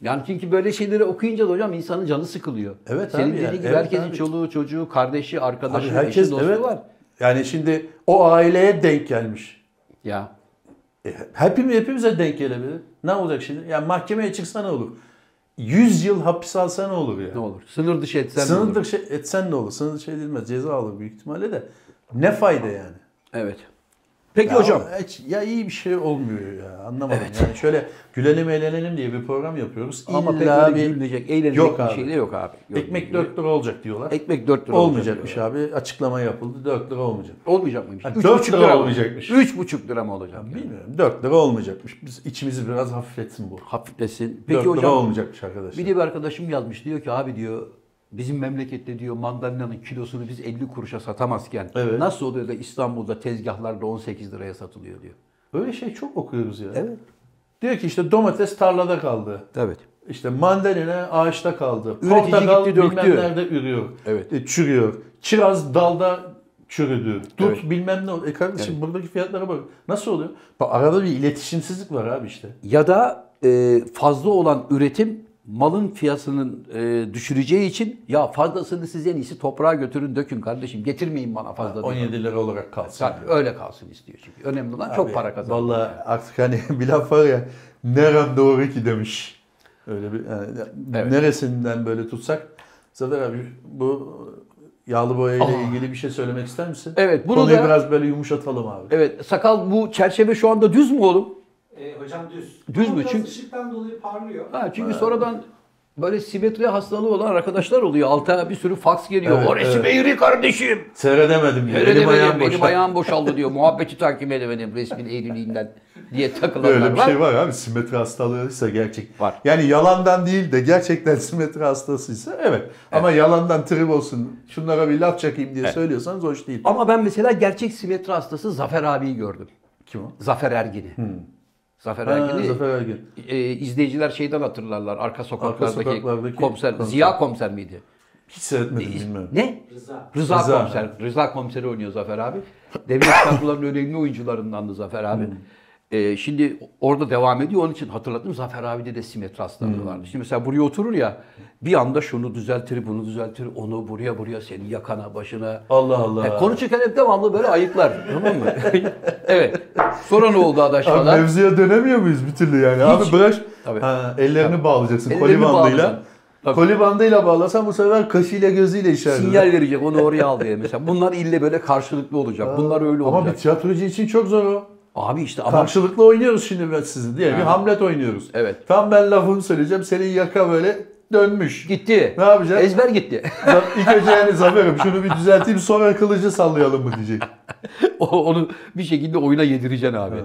Yani çünkü böyle şeyleri okuyunca da hocam insanın canı sıkılıyor. Evet Senin abi dediğin ya, gibi evet herkesin abi. çoluğu, çocuğu, kardeşi, Abi arkadaşı, herkes eşi, dostu evet. var. Yani şimdi o aileye denk gelmiş. Ya E, hepimiz hepimize denk gelebilir. Ne olacak şimdi? Ya mahkemeye çıksa ne olur? 100 yıl hapis alsa ne olur ya? ne olur? Sınır dışı etsen ne Sınır olur? dışı etsen ne olur? Sınır dışı edilmez. Ceza alır büyük ihtimalle de. Ne fayda yani? Evet. Peki Ya hocam. hiç- ya iyi bir şey olmuyor ya. Anlamadım. Yani şöyle gülelim eğlenelim diye bir program yapıyoruz. Ama pek İlla öyle bir gülünecek, eğlenecek Yok bir abi. şey de yok abi. Yok, ekmek yok. 4 lira olacak diyorlar. Ekmek 4 lira Olmayacakmış olacak abi. Açıklama yapıldı. 4 lira olmayacak. Olmayacak mıymış? Ha, Üç dört buçuk lira mı? olmayacakmış. Üç buçuk lira mı olacak? yani? Bilmiyorum. 4 lira olmayacakmış. Biz içimizi biraz hafifletsin bu. Hafiflesin. 4 Peki lira hocam olmayacakmış arkadaşlar. bir de bir arkadaşım yazmış diyor ki abi diyor bizim memlekette diyor mandalinanın kilosunu biz 50 kuruşa satamazken Evet. nasıl oluyor da İstanbul'da tezgahlarda 18 liraya satılıyor diyor. Öyle şey çok okuyoruz ya. Evet. Diyor ki işte domates tarlada kaldı. Evet. İşte mandalina ağaçta kaldı. Üretici Portakal gitti, bilmem döktü. nerede ürüyor. Evet. E, çürüyor. Kiraz dalda çürüdü. Dut Evet. bilmem ne. oldu. E kardeşim buradaki fiyatlara bak. Nasıl oluyor? Bak arada bir iletişimsizlik var abi işte. Ya da e, fazla olan üretim malın fiyatının e, düşüreceği için ya fazlasını siz en iyisi toprağa götürün dökün kardeşim getirmeyin bana fazla. diyor. 17 lira olarak kalsın. Tabii, öyle kalsın istiyor çünkü. Önemli olan çok Abi, para kazanmak. Vallahi artık hani bir laf var ya nerem doğru ki demiş. Öyle bir yani Evet. neresinden böyle tutsak. Zafer abi bu yağlı boya ile Ah. ilgili bir şey söylemek ister misin? Evet, bunu Konuyu da- biraz böyle yumuşatalım abi. Evet sakal bu çerçeve şu anda düz mü oğlum? Hocam düz. Düz mü? Çünkü- ışıktan dolayı parlıyor. Ha, çünkü sonradan böyle simetri hastalığı olan arkadaşlar oluyor. Alta bir sürü faks geliyor. Evet, o resim evet. eğri kardeşim. Seyredemedim. Öyle Elim ayağım benim boşta. ayağım boşaldı diyor. Muhabbeti takip edemedim resmin eğriliğinden diye takılanlar Öyle bir var. şey var abi simetri hastalığıysa gerçek. Var. Yani yalandan değil de gerçekten simetri hastasıysa evet. Ama yalandan trip olsun şunlara bir laf çakayım diye söylüyorsanız hoş değil. Ama ben mesela gerçek simetri hastası Zafer abiyi gördüm. Kim o? Zafer Ergin'i. Zafer Ergin'i Zafer Ergin. e, izleyiciler şeyden hatırlarlar. Arka sokaklardaki, sokaklardaki komiser, komiser. Ziya komiser miydi? Hiç seyretmedim bilmiyorum. Ne? Rıza. Rıza, Rıza. komiser. Rıza komiseri oynuyor Zafer abi. Devlet tiyatrolarının önemli oyuncularındandı Zafer abi. Hmm. Ee, şimdi orada devam ediyor. Onun için hatırladım. Zafer abi de simetri hastalığı Hmm. vardı. Şimdi mesela buraya oturur ya. Bir anda şunu düzeltir, bunu düzeltir. Onu buraya buraya senin yakana, başına. Allah Allah. Yani konuşurken hep devamlı böyle ayıklar. tamam mı? evet. Sonra ne oldu adaş Abi mevzuya dönemiyor muyuz bir türlü yani? Abi bırak Tabii. ha, ellerini bağlayacaksın Ellerini koli bandıyla. bağlayacaksın. Tabii. Koli bandıyla bağlasan bu sefer kaşıyla gözüyle işaret. Sinyal verecek onu oraya al diye mesela. Bunlar ille böyle karşılıklı olacak. Bunlar öyle Ama bir olacak. tiyatrocu için çok zor o. Abi işte ama Karşılıklı oynuyoruz şimdi ben sizi diye. Bir Hamlet oynuyoruz. Evet. Tam ben lafımı söyleyeceğim. Senin yaka böyle dönmüş. gitti. Ne yapacak? Ezber gitti. İlk önce yani Zafer'im şunu bir düzelteyim sonra kılıcı sallayalım mı diyecek. Onu bir şekilde oyuna yedireceksin abi.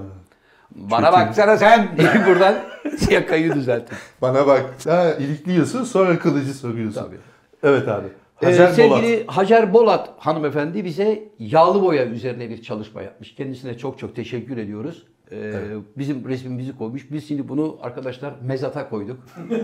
Bana baksana sen diye buradan yakayı düzeltin. Bana bak. Ha, ilikliyorsun sonra kılıcı sokuyorsun. Tabii. Evet abi. Ee, Hacer sevgili Bolat. Hacer Bolat hanımefendi bize yağlı boya üzerine bir çalışma yapmış. Kendisine çok çok teşekkür ediyoruz. Ee, Bizim resmimizi koymuş. Biz şimdi bunu arkadaşlar mezata koyduk.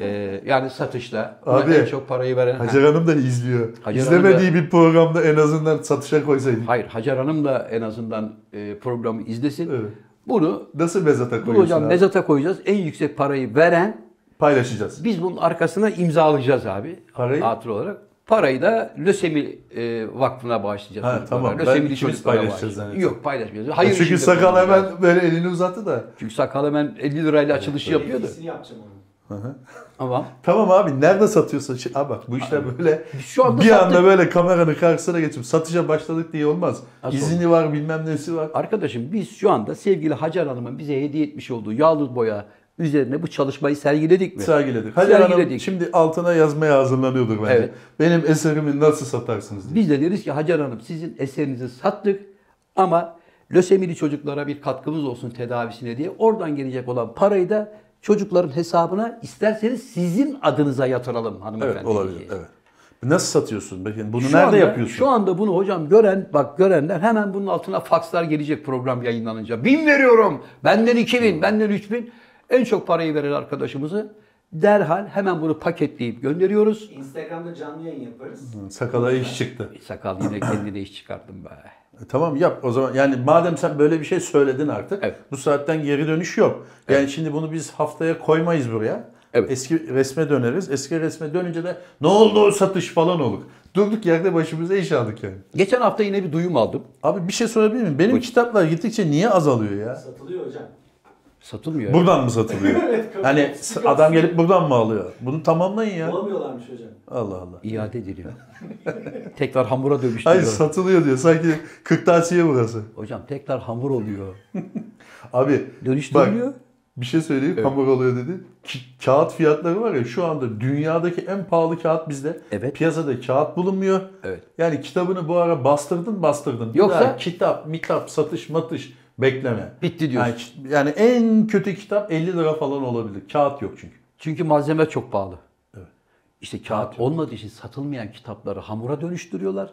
Ee, yani satışta. Buna Abi, en çok parayı veren. Hacer Hanım da izliyor. Hacer İzlemediği Hanım bir programda en azından satışa koysaydık. Hayır Hacer Hanım da en azından e, programı izlesin. Evet. Bunu Nasıl mezata bu koyuyorsun hocam abi? mezata koyacağız. En yüksek parayı veren Paylaşacağız. biz bunun arkasına imzalayacağız abi. Parayı? Hatır olarak. Parayı da Lösemi e, Vakfı'na bağışlayacağız. Ha, tamam. Ben Lösemili ikimiz çocuklara paylaşacağız zannettim. Yok paylaşmayacağız. Hayır Çünkü işinde sakal hemen böyle elini uzattı da. Çünkü sakal hemen 50 lirayla açılış yapıyordu. Hepsini yapacağım onu. Ama Tamam abi nerede satıyorsun? Şi- Abi bak bu işler böyle şu anda bir sattık. anda böyle kameranın karşısına geçip satışa başladık diye olmaz. Nasıl İzini var bilmem nesi var. Arkadaşım biz şu anda sevgili Hacer Hanım'ın bize hediye etmiş olduğu yağlı boya üzerine bu çalışmayı sergiledik mi? Sergiledik. Hacer Hanım Sergiledik. şimdi altına yazmaya hazırlanıyordur bence. Evet. Benim eserimi nasıl satarsınız diye. Biz de deriz ki Hacer Hanım sizin eserinizi sattık ama lösemili çocuklara bir katkımız olsun tedavisine diye oradan gelecek olan parayı da çocukların hesabına isterseniz sizin adınıza yatıralım hanımefendi. Evet olabilir. diyeceğiz. Evet. Nasıl satıyorsun? Bakın bunu Şu nerede anda- yapıyorsun? Şu anda bunu hocam gören bak görenler hemen bunun altına fakslar gelecek program yayınlanınca. Bin veriyorum. Benden iki bin, benden üç bin. En çok parayı veren arkadaşımızı derhal hemen bunu paketleyip gönderiyoruz. Instagram'da canlı yayın yaparız. Sakala iş çıktı. Sakal yine kendine iş çıkarttım be. E, tamam yap o zaman. Yani madem sen böyle bir şey söyledin artık. Evet. Bu saatten geri dönüş yok. Yani şimdi bunu biz haftaya koymayız buraya. Evet. Eski resme döneriz. Eski resme dönünce de ne oldu o satış falan olur. Durduk yerde başımıza iş aldık yani. Geçen hafta yine bir duyum aldım. Abi bir şey sorabilir miyim? Benim kitaplar gittikçe niye azalıyor ya? Satılıyor hocam. Satılmıyor. Buradan mı satılıyor? Evet, hani adam gelip buradan mı alıyor? Bunu tamamlayın ya. Bulamıyorlarmış hocam. Allah Allah. İade ediliyor. tekrar hamura Hayır dönüştürüyor. satılıyor diyor. Sanki kırtasiye burası. Hocam tekrar hamur oluyor. Abi Dönüştürülüyor. Bak, bir şey söyleyeyim. Hamur oluyor dedi. Ki- kağıt fiyatları var ya şu anda dünyadaki en pahalı kağıt bizde. Evet. Piyasada kağıt bulunmuyor. Evet. Yani kitabını bu ara bastırdın bastırdın. Yoksa- daha kitap, mitap, satış, matış bekleme. Bitti diyorsun. Yani, yani en kötü kitap 50 lira falan olabilir. Kağıt yok çünkü. Çünkü malzeme çok pahalı. Evet. İşte kağıt olmadığı için satılmayan kitapları hamura dönüştürüyorlar.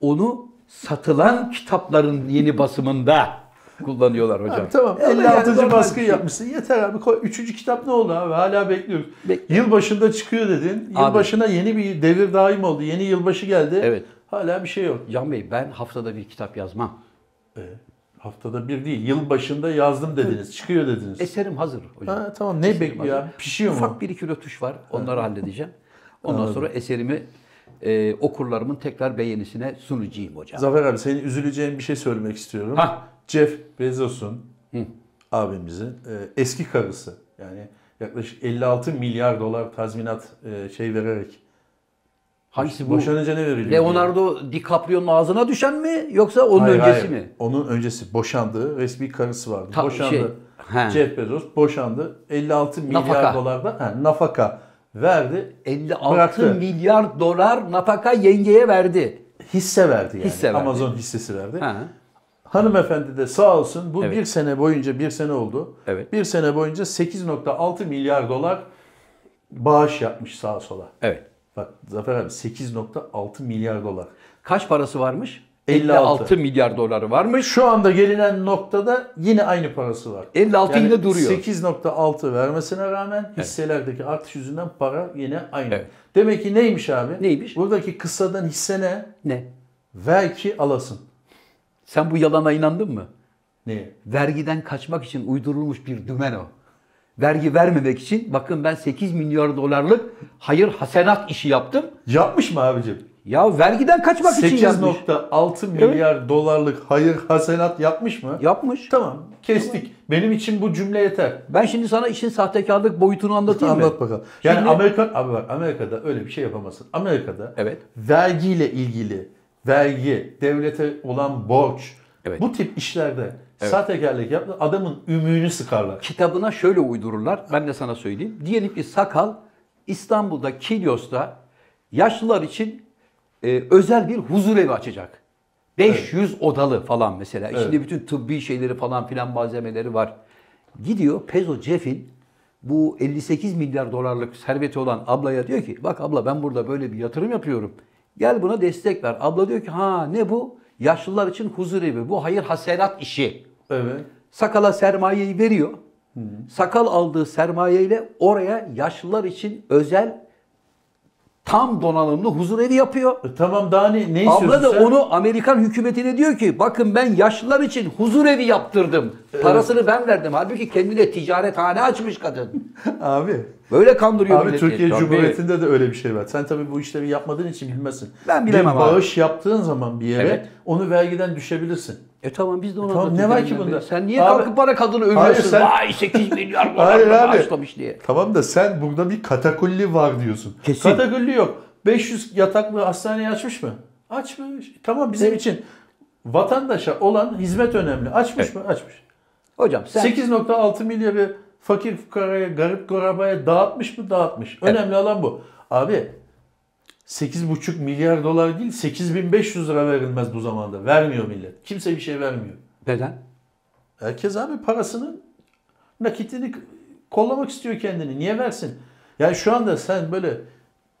Onu satılan kitapların yeni basımında kullanıyorlar hocam. Abi tamam Yani 56. normal baskıyı bir şey. yapmışsın. Yeter abi. Koy. Üçüncü kitap ne oldu abi? Hala bekliyoruz. Bek- Yılbaşında çıkıyor dedin. Abi. Yılbaşına yeni bir devir daim oldu. Yeni yılbaşı geldi. Evet. Hala bir şey yok. Can Bey ben haftada bir kitap yazmam. E, haftada bir değil. Yılbaşında yazdım dediniz. Çıkıyor dediniz. Eserim hazır hocam. Ha, tamam ne Eserim bekliyor hazır. Pişiyor mu? Ufak bir iki rötuş var. Onları halledeceğim. Ondan sonra eserimi e, okurlarımın tekrar beğenisine sunacağım hocam. Zafer abi senin üzüleceğin bir şey söylemek istiyorum. Hah. Jeff Bezos'un abimizin e, eski karısı yani yaklaşık 56 milyar dolar tazminat e, şey vererek Hangisi bu? boşanınca ne veriliyor? Leonardo DiCaprio'nun ağzına düşen mi yoksa onun Hayır, öncesi hayır. mi? Onun öncesi boşandığı resmi karısı vardı. Ta- boşandı. şey, he. Jeff Bezos boşandı. 56 milyar Nafaka. dolarda ha, nafaka verdi. 56 Bıraktı. milyar dolar nafaka yengeye verdi. Hisse verdi yani. Hisse verdi. Amazon hissesi verdi. Ha. Hanımefendi de sağ olsun bu Evet. bir sene boyunca bir sene oldu. Evet. Bir sene boyunca 8.6 milyar dolar bağış yapmış sağa sola. Evet. Bak Zafer abi 8.6 milyar dolar. Kaç parası varmış? 56. 56 milyar doları varmış. Şu anda gelinen noktada yine aynı parası var. 56 yine duruyor. 8.6 vermesine rağmen hisselerdeki artış yüzünden para yine aynı. Evet. Demek ki neymiş abi? Neymiş? Buradaki kıssadan hisse ne? Ne? Ver ki alasın. Sen bu yalana inandın mı? Neye? Vergiden kaçmak için uydurulmuş bir dümen o. Vergi vermemek için bakın ben 8 milyar dolarlık hayır hasenat işi yaptım. Yapmış mı abicim? Ya vergiden kaçmak için yapmış. 8.6 milyar dolarlık hayır hasenat yapmış mı? Yapmış. Tamam kestik. Benim için bu cümle yeter. Ben şimdi sana işin sahtekarlık boyutunu anlatayım mı? Anlat bakalım. Yani Şimdi- Amerika abi bak Amerika'da öyle bir şey yapamazsın. Amerika'da Evet. vergiyle ilgili vergi, devlete olan borç Evet. bu tip işlerde sahtekarlık yaptı adamın ümüğünü sıkarlar. kitabına şöyle uydururlar. Ben de sana söyleyeyim. Diyelim ki Sakal İstanbul'da Kilyos'ta yaşlılar için e, özel bir huzur evi açacak. 500 odalı falan mesela. İçinde bütün tıbbi şeyleri falan filan malzemeleri var. Gidiyor Pezo Jeff'in bu 58 milyar dolarlık serveti olan ablaya diyor ki bak abla ben burada böyle bir yatırım yapıyorum. Gel buna destek ver. Abla diyor ki ha ne bu? Yaşlılar için huzur evi. Bu hayır hasenat işi. Evet. Sakala sermayeyi veriyor. Sakal aldığı sermayeyle oraya yaşlılar için özel tam donanımlı huzur evi yapıyor. E, tamam daha ne, ne istiyorsun Abla da sen? onu Amerikan hükümetine diyor ki bakın ben yaşlılar için huzur evi yaptırdım. Parasını ben verdim. Halbuki kendine ticarethane açmış kadın. Abi. Böyle kandırıyor Abi milleti. Türkiye Tabii. Cumhuriyeti'nde de öyle bir şey var. Sen tabii bu işleri yapmadığın için bilmezsin. Ben bilemem bir abi. bağış yaptığın zaman bir yere Evet. onu vergiden düşebilirsin. E tamam biz de onu Tamam, anlatıyoruz ne var ki bunda? Sen niye Abi- kalkıp bana kadını övüyorsun? Sen- Vay 8 milyar dolar bağışlamış diye. Tamam da sen burada bir katakulli var diyorsun. Kesin. Katakulli yok. 500 yataklı hastaneyi açmış mı? Açmış. Tamam bizim için vatandaşa olan hizmet önemli. Açmış mı? Açmış. Hocam sen 8.6 milyarı fakir fukaraya, garip gorabaya dağıtmış mı? Dağıtmış. Önemli olan bu. Abi 8,5 milyar dolar değil 8500 lira verilmez bu zamanda. Vermiyor millet. Kimse bir şey vermiyor. neden? Herkes abi parasını nakitini kollamak istiyor kendini. Niye versin? Yani şu anda sen böyle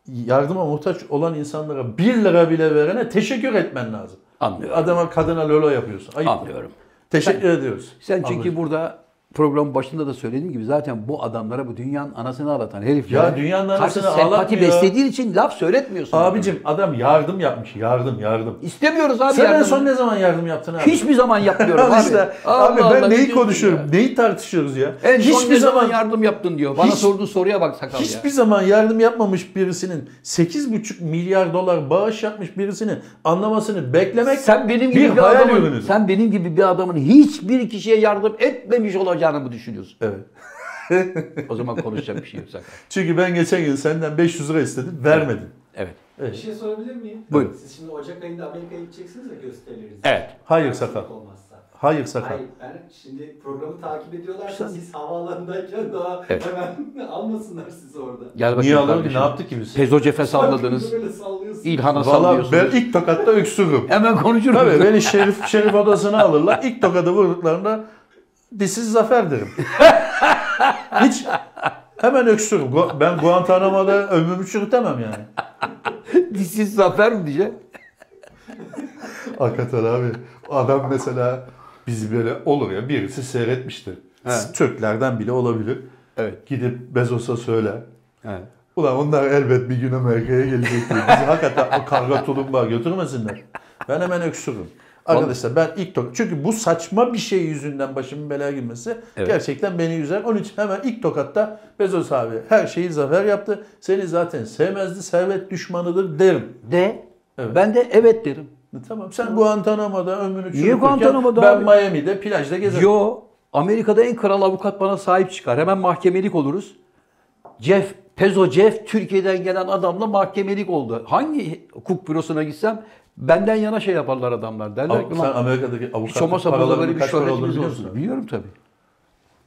yardıma muhtaç olan insanlara 1 lira bile verene teşekkür etmen lazım. Anlıyorum. Adama kadına lolo yapıyorsun. Ayıp. Anlıyorum. Teşekkür ediyoruz. Sen çünkü Ablacığım. burada programın başında da söylediğim gibi zaten bu adamlara bu dünyanın anasını ağlatan herif Ya dünyanın anasını sempati ağlatmıyor. beslediğin için laf söyletmiyorsun. Abicim adam yardım yapmış. Yardım yardım. İstemiyoruz abi Sen en yardım. son ne zaman yardım yaptın abi? Hiçbir zaman yapmıyorum abi. işte. Allah abi ben Allah, ne neyi konuşuyorum? ya? Neyi tartışıyoruz ya? En son Hiçbir ne zaman zaman yardım yaptın diyor. Bana Hiç- sorduğu soruya bak sakal Hiçbir ya. zaman yardım yapmamış birisinin 8,5 milyar dolar bağış yapmış birisinin anlamasını beklemek Sen benim gibi bir, bir, adamın, ürünüdür. sen benim gibi bir adamın hiçbir kişiye yardım etmemiş olacağını mı düşünüyorsun? Evet. O zaman konuşacak bir şey yok sakal. Çünkü ben geçen gün senden 500 lira istedim, vermedin. Evet. Bir şey sorabilir miyim? Buyurun. Siz şimdi Ocak ayında Amerika'ya gideceksiniz ya gösterileriniz. Evet. Hayır. Olmazsa. Hayır sakal. Hayır ben şimdi programı takip ediyorlarsa Sen- siz havaalanındayken daha Evet. hemen almasınlar sizi orada. Gel bakayım Niye alalım. Ne yaptık ki biz? Pezocefe salladınız. Böyle sallıyorsunuz. İlhan'a Valla sallıyorsunuz. ben ilk tokatta öksürürüm. Hemen konuşuruz. Tabii beni şerif, şerif odasına alırlar. İlk tokadı vurduklarında disiz zafer derim. Hiç hemen öksürürüm. Gu- Ben Guantanamo'da ömrümü çürütemem yani. Disiz zafer mi diyecek? Hakikaten abi. Adam mesela bizi böyle olur ya birisi seyretmiştir. He. Türklerden bile olabilir. Evet. Gidip Bezos'a söyle. evet. Ulan onlar elbet bir gün Amerika'ya gelecek. Bizi hakikaten o karga tulumba götürmesinler. Ben hemen öksürürüm. Arkadaşlar ben ilk tok çünkü bu saçma bir şey yüzünden başımın belaya girmesi Evet. gerçekten beni üzer. Onun için hemen ilk tokatta Bezos abi her şeyi zafer yaptı. Seni zaten sevmezdi, servet düşmanıdır derim. De. Evet. Ben de evet derim. Tamam sen Guantanamo'da ömrünü çürütürken ben abi? Miami'de plajda gezerim. Yo. Amerika'da en kral avukat bana sahip çıkar. Hemen mahkemelik oluruz. Jeff, Pezo Jeff Türkiye'den gelen adamla mahkemelik oldu. Hangi hukuk bürosuna gitsem benden yana şey yaparlar adamlar. Derler Av- ki sen "Lan Amerika'daki hiç avukat olmazsa burada böyle bir kaç para olduğunu şöhretimiz biliyor musun? Biliyorum tabii.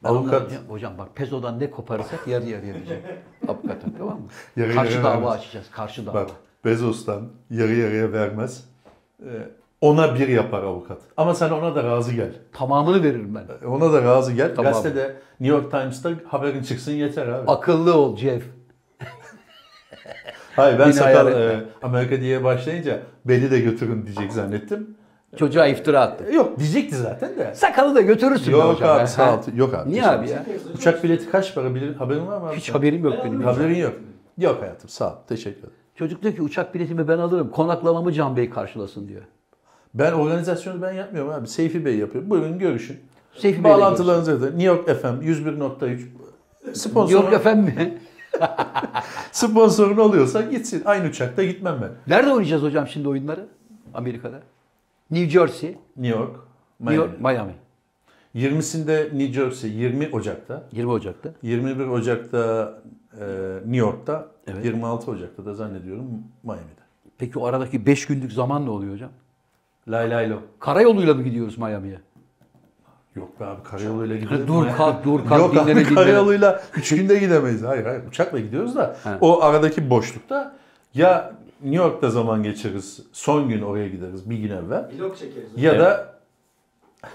Ben Avukat- diyeceğim, hocam bak Pezo'dan ne koparırsak yarı yarıya diyeceğim. Avukatım tamam mı? Yarı karşı yarıya dava vermez. açacağız. Karşı dava. Bak Bezos'tan yarı yarıya vermez. Ee, Ona bir yapar avukat. Ama sen ona da razı gel. Tamamını veririm ben. Ona da razı gel. Tamam. Gazetede New York Times'ta haberin çıksın yeter abi. Akıllı ol Jeff. Hayır ben sakal e, Amerika diye başlayınca beni de götürün diyecek zannettim. Çocuğa iftira attı. E, Yok diyecekti zaten de. Sakalı da götürürsün be Yok hocam. abi sağ ol. Yok abi. Niye abi ya? Uçak bileti kaç para bilir, haberin var mı abi? Hiç haberim yok benim. Haberin yok. Yok hayatım sağ ol. Teşekkür ederim. Çocuk diyor ki uçak biletimi ben alırım. Konaklamamı Can Bey karşılasın diyor. Ben organizasyonu ben yapmıyorum abi. Seyfi Bey yapıyor. Buyurun görüşün. Seyfi Bağlantılarınızı da New York FM 101.3 sponsor Yok efendim mi? sponsorun oluyorsa gitsin. Aynı uçakta gitmem ben. Nerede oynayacağız hocam şimdi oyunları? Amerika'da. New Jersey, New York, New Miami. York, Miami. 20'sinde New Jersey, 20 Ocak'ta. 20 Ocak'ta. 21 Ocak'ta e, New York'ta. Evet. 26 Ocak'ta da zannediyorum Miami'de. Peki o aradaki 5 günlük zaman ne oluyor hocam? Lay lay lo. Karayoluyla mı gidiyoruz Miami'ye? Yok be abi karayoluyla gidiyoruz. Dur kalk dur kalk Yok dinlene abi karayoluyla 3 günde gidemeyiz. Hayır hayır uçakla gidiyoruz da He. o aradaki boşlukta ya New York'ta zaman geçiririz. Son gün oraya gideriz bir gün evvel. Vlog çekeriz. Ya Evet. da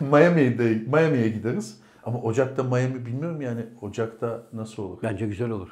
Miami'de Miami'ye gideriz. Ama Ocak'ta Miami bilmiyorum yani Ocak'ta nasıl olur? Bence güzel olur.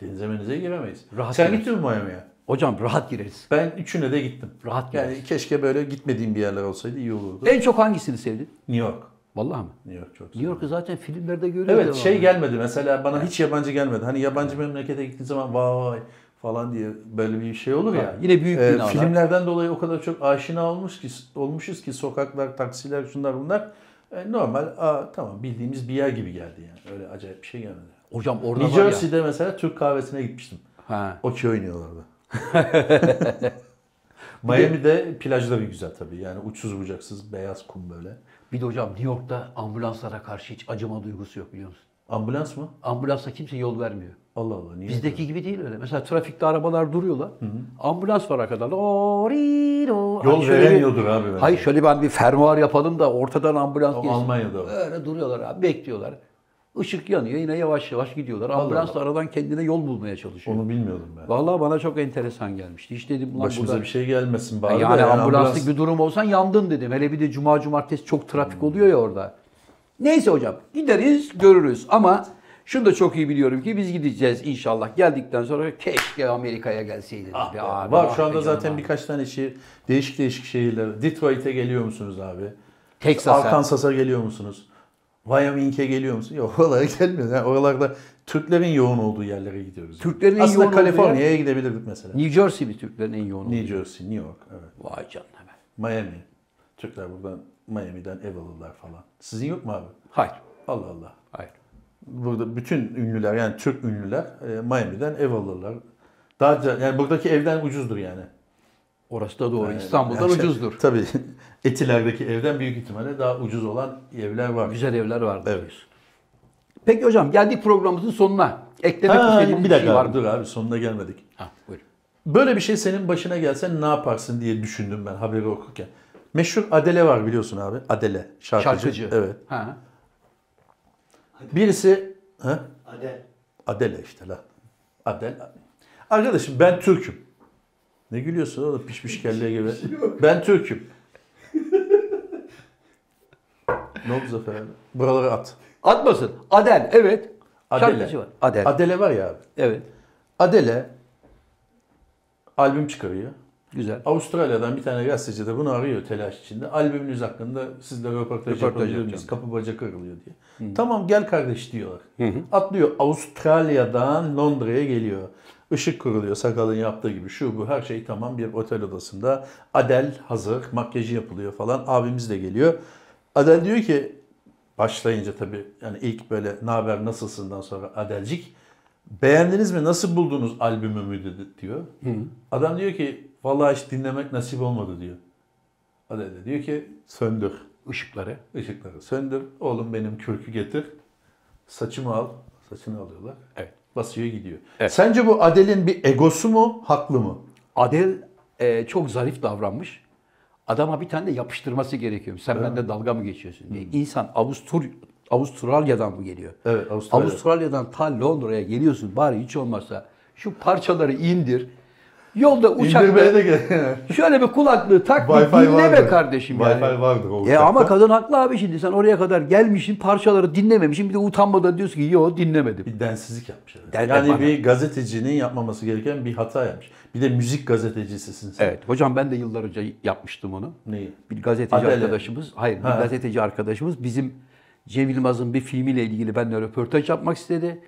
Denize menize giremeyiz. Rahat Sen gireriz. gittin mi Miami'ye? Hocam rahat gireriz. Ben üçüne de gittim. Rahat Yani gireriz. keşke böyle gitmediğim bir yerler olsaydı iyi olurdu. En çok hangisini sevdin? New York. Vallahi mi? New York çok New. York'u zaten filmlerde görüyoruz. Evet şey gelmedi mesela bana hiç yabancı gelmedi. Hani yabancı memlekete gittiğin zaman vay falan diye böyle bir şey olur ya. Ha, yine büyük Ee, binalar. filmlerden dolayı o kadar çok aşina olmuş ki olmuşuz ki sokaklar, taksiler, şunlar bunlar e, normal aa, tamam bildiğimiz bir yer gibi geldi yani. Öyle acayip bir şey gelmedi. Hocam orada New ya. Jersey'de mesela Türk kahvesine gitmiştim. Ha. Okey oynuyorlardı. Miami'de plajları güzel tabii. Yani uçsuz bucaksız beyaz kum böyle. Bir de hocam New York'ta ambulanslara karşı hiç acıma duygusu yok biliyor musun? Ambulans mı? Ambulansa kimse yol vermiyor. Allah Allah. Niye? Bizdeki gibi değil öyle. Mesela trafikte arabalar duruyorlar. Ambulans var arkadan. Yol Yol veremiyordur abi bence. Hayır şöyle ben bir fermuar yapalım da ortadan ambulans O geçsin. Almanya'da o. Öyle duruyorlar abi bekliyorlar. Işık yanıyor yine yavaş yavaş gidiyorlar. Ambulans da aradan kendine yol bulmaya çalışıyor. Onu bilmiyordum ben. Vallahi bana çok enteresan gelmişti. Hiç dedim ulan Başımıza burada... bir şey gelmesin bari. yani, de ambulanslık ambulans- bir durum olsan yandın dedim. Hele bir de cuma cumartesi çok trafik oluyor ya orada. Neyse hocam gideriz görürüz ama şunu da çok iyi biliyorum ki biz gideceğiz inşallah. Geldikten sonra keşke Amerika'ya gelseydiniz. Ah be abi, var ah şu anda zaten abi. birkaç tane şehir, değişik değişik şehirler. Detroit'e geliyor musunuz abi? Texas'a. Arkansas'a geliyor musunuz? Wyoming'e geliyor musunuz? Yok oralara gelmiyoruz. Yani oralarda Türklerin yoğun olduğu yerlere gidiyoruz. Türklerin en Aslında yoğun olduğu Kaliforniya'ya gidebilirdik mesela. New Jersey mi Türklerin en yoğun New olduğu? Jersey, New York, evet. Vay canına be. Miami. Türkler buradan Miami'den ev alırlar falan. Sizin yok mu abi? Hayır. Allah Allah. Hayır. Burada bütün ünlüler yani Türk ünlüler e, Miami'den ev alırlar. Daha yani buradaki evden ucuzdur yani. Orası da doğru. Yani- İstanbul'dan yani ucuzdur. Tabii. Etiler'deki evden büyük ihtimalle daha ucuz olan evler var. Güzel evler vardır. Evet. diyorsun. Peki hocam geldik programımızın sonuna. Eklemek Ha, istediğiniz bir bir şey var abi, mı? dur abi sonuna gelmedik. Ha, buyurun. Böyle bir şey senin başına gelse ne yaparsın diye düşündüm ben haberi okurken. Meşhur Adele var biliyorsun abi. Adele şarkıcı. Şarkıcı. Evet. Ha. Birisi ha? Adel. Adele işte lan. Adele. Arkadaşım ben Türk'üm. Ne gülüyorsun oğlum pişmiş kelle gibi. ben Türk'üm. Ne oldu Zafer abi? Buraları at. Atmasın. Adel evet. Adele. Var. Adel. Adele var ya abi. evet. Adele albüm çıkarıyor. Güzel. Avustralya'dan bir tane gazeteci de bunu arıyor telaş içinde. Albümünüz hakkında sizle röportaj, Röportaj yapabilir. Kapı baca kırılıyor diye. Tamam gel kardeş diyorlar. Atlıyor Avustralya'dan Londra'ya geliyor. Işık kuruluyor sakalın yaptığı gibi şu bu her şey tamam bir otel odasında. Adel hazır makyajı yapılıyor falan abimiz de geliyor. Adel diyor ki başlayınca tabii yani ilk böyle ne haber nasılsından sonra Adelcik beğendiniz mi nasıl buldunuz albümümü dedi diyor. Adam diyor ki vallahi hiç dinlemek nasip olmadı diyor. Adel de diyor ki söndür Işıkları. ışıkları söndür oğlum benim kürkü getir saçımı al saçını alıyorlar. Evet. Basıyor gidiyor. Evet. Sence bu Adel'in bir egosu mu haklı mı? Adel e, çok zarif davranmış. Adama bir tane de yapıştırması gerekiyor. Sen bende dalga mı geçiyorsun diye. İnsan Avustur Avustralya'dan mı geliyor? Evet Avustralya. Avustralya'dan ta Londra'ya geliyorsun. Bari hiç olmazsa şu parçaları indir. Yolda uçakta İndirmeye de gel. şöyle bir kulaklığı tak bir Wi-Fi dinle be vardır. kardeşim yani. Wi-Fi vardır o E uçakta. ama kadın haklı abi şimdi sen oraya kadar gelmişsin parçaları dinlememişsin bir de utanmadan diyorsun ki yo dinlemedim. Bir densizlik yapmış. herhalde. Den- yani bana. bir gazetecinin yapmaması gereken bir hata yapmış. Bir de müzik gazetecisisin sen. Evet hocam ben de yıllar önce yapmıştım onu. Neyi? Bir gazeteci Adele. arkadaşımız, hayır Ha. bir gazeteci arkadaşımız bizim Cem Yılmaz'ın bir filmiyle ilgili benimle röportaj yapmak istedi.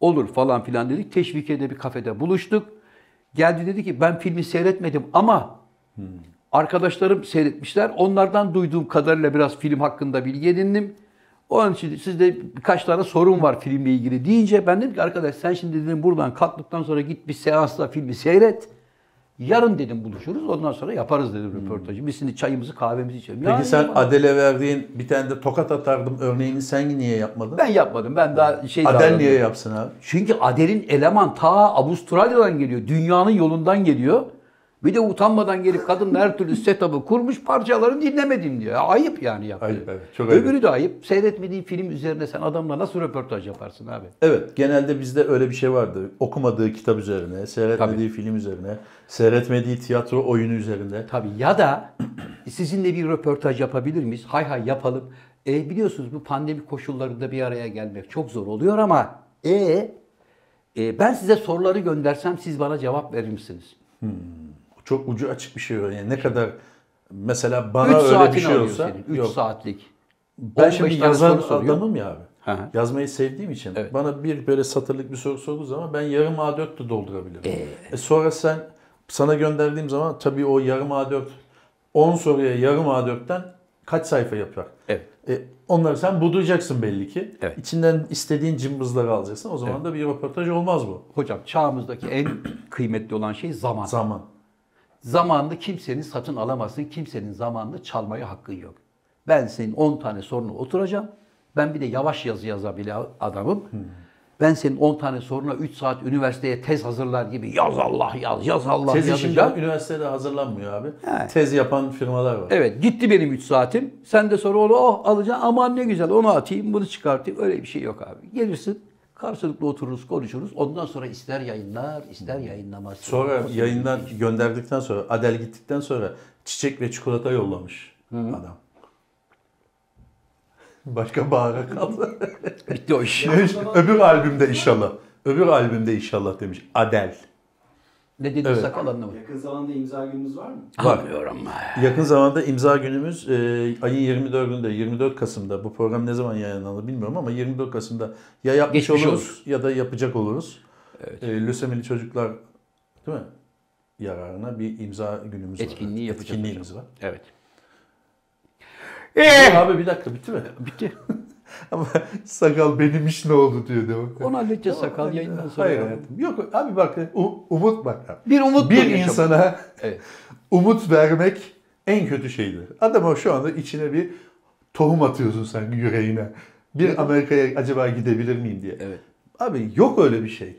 Olur falan filan dedik. Teşvikiye'de bir kafede buluştuk. Geldi dedi ki ben filmi seyretmedim ama arkadaşlarım seyretmişler. Onlardan duyduğum kadarıyla biraz film hakkında bilgi edindim. Onun için sizde birkaç tane sorun var filmle ilgili deyince ben dedim ki arkadaş sen şimdi dedim buradan kalktıktan sonra git bir seansla filmi seyret. Yarın dedim buluşuruz ondan sonra yaparız dedim röportajı. Biz şimdi çayımızı kahvemizi içelim. Peki Ya, sen ya, Adele verdiğin bir tane de tokat atardım örneğini sen niye yapmadın? ben yapmadım. Ben daha şey Adel davranıyorum. niye yapsın abi? Çünkü Adel'in eleman ta Avustralya'dan geliyor. Dünyanın yolundan geliyor. Bir de utanmadan gelip kadının her türlü setup'ı kurmuş parçalarını dinlemedim diyor. Ayıp yani yaptı. Ayıp, evet. Çok ayıp. Öbürü de ayıp. Seyretmediğin film üzerine sen adamla nasıl röportaj yaparsın abi? Evet, genelde bizde öyle bir şey vardı. Okumadığı kitap üzerine, seyretmediği film üzerine, seyretmediği tiyatro oyunu üzerinde. Tabii ya da sizinle bir röportaj yapabilir miyiz? Hay hay yapalım. E, biliyorsunuz bu pandemi koşullarında bir araya gelmek çok zor oluyor ama e, e, ben size soruları göndersem siz bana cevap verir misiniz? Çok ucu açık bir şey. Yani ne kadar mesela 3 bana öyle bir şey olsa senin. 3 yok. saatlik. Ben 15 şimdi yazan adamım ya abi. Hı. Yazmayı sevdiğim için Evet. bana bir böyle satırlık bir soru sorduğu zaman ben yarım A4 de doldurabilirim. E sonra sen sana gönderdiğim zaman tabii o yarım A4 10 soruya yarım A4'ten kaç sayfa yapar? Evet. E, onları sen budayacaksın belli ki. Evet. İçinden istediğin cımbızları alacaksın. O zaman da bir röportaj olmaz bu. Hocam çağımızdaki en kıymetli olan şey zaman. Zaman. Zamanını kimsenin satın alamazsın. Kimsenin zamanını çalmaya hakkın yok. Ben senin 10 tane soruna oturacağım. Ben bir de yavaş yazı yazabilen adamım. Ben senin 10 tane soruna 3 saat üniversiteye tez hazırlar gibi yaz Allah yaz, yaz Allah Tezi yazacağım. şimdi üniversitede hazırlanmıyor abi. He. Tez yapan firmalar var. Evet gitti benim 3 saatim. Sen de sonra onu oh alacaksın aman ne güzel onu atayım bunu çıkartayım. Öyle bir şey yok abi. Gelirsin karşılıklı otururuz konuşuruz. Ondan sonra ister yayınlar ister yayınlamaz. Sonra yayından gönderdikten sonra Adel gittikten sonra çiçek ve çikolata yollamış adam. Başka bahara kaldı. Bitti o iş. Öbür albümde inşallah. Öbür albümde inşallah demiş Adel. ne dedin Evet. sakal anlamadım. Yakın zamanda imza gününüz var mı? Var. Anlıyorum. Yakın zamanda imza günümüz e, ayın 24'ünde 24 Kasım'da bu program ne zaman yayınlanır bilmiyorum ama 24 Kasım'da ya yapmış Geçmiş oluruz ya da yapacak oluruz. E, lösemili çocuklar değil mi? Yararına bir imza günümüz Etkinliği var. yapacağız Etkinliğimiz var. Evet. Dur abi bir dakika bitti mi? Bitti. Ama sakal benim iş ne oldu diyor değil mi? Onu halledeceğiz sakal yayından sonra. Hayır hayatım. Yok abi bak umut bak. abi. Bir umut Bir yaşam- insana Evet. umut vermek en kötü şeydir. Adama şu anda içine bir tohum atıyorsun sen yüreğine. Bir Amerika'ya acaba gidebilir miyim diye. Evet. Abi yok öyle bir şey.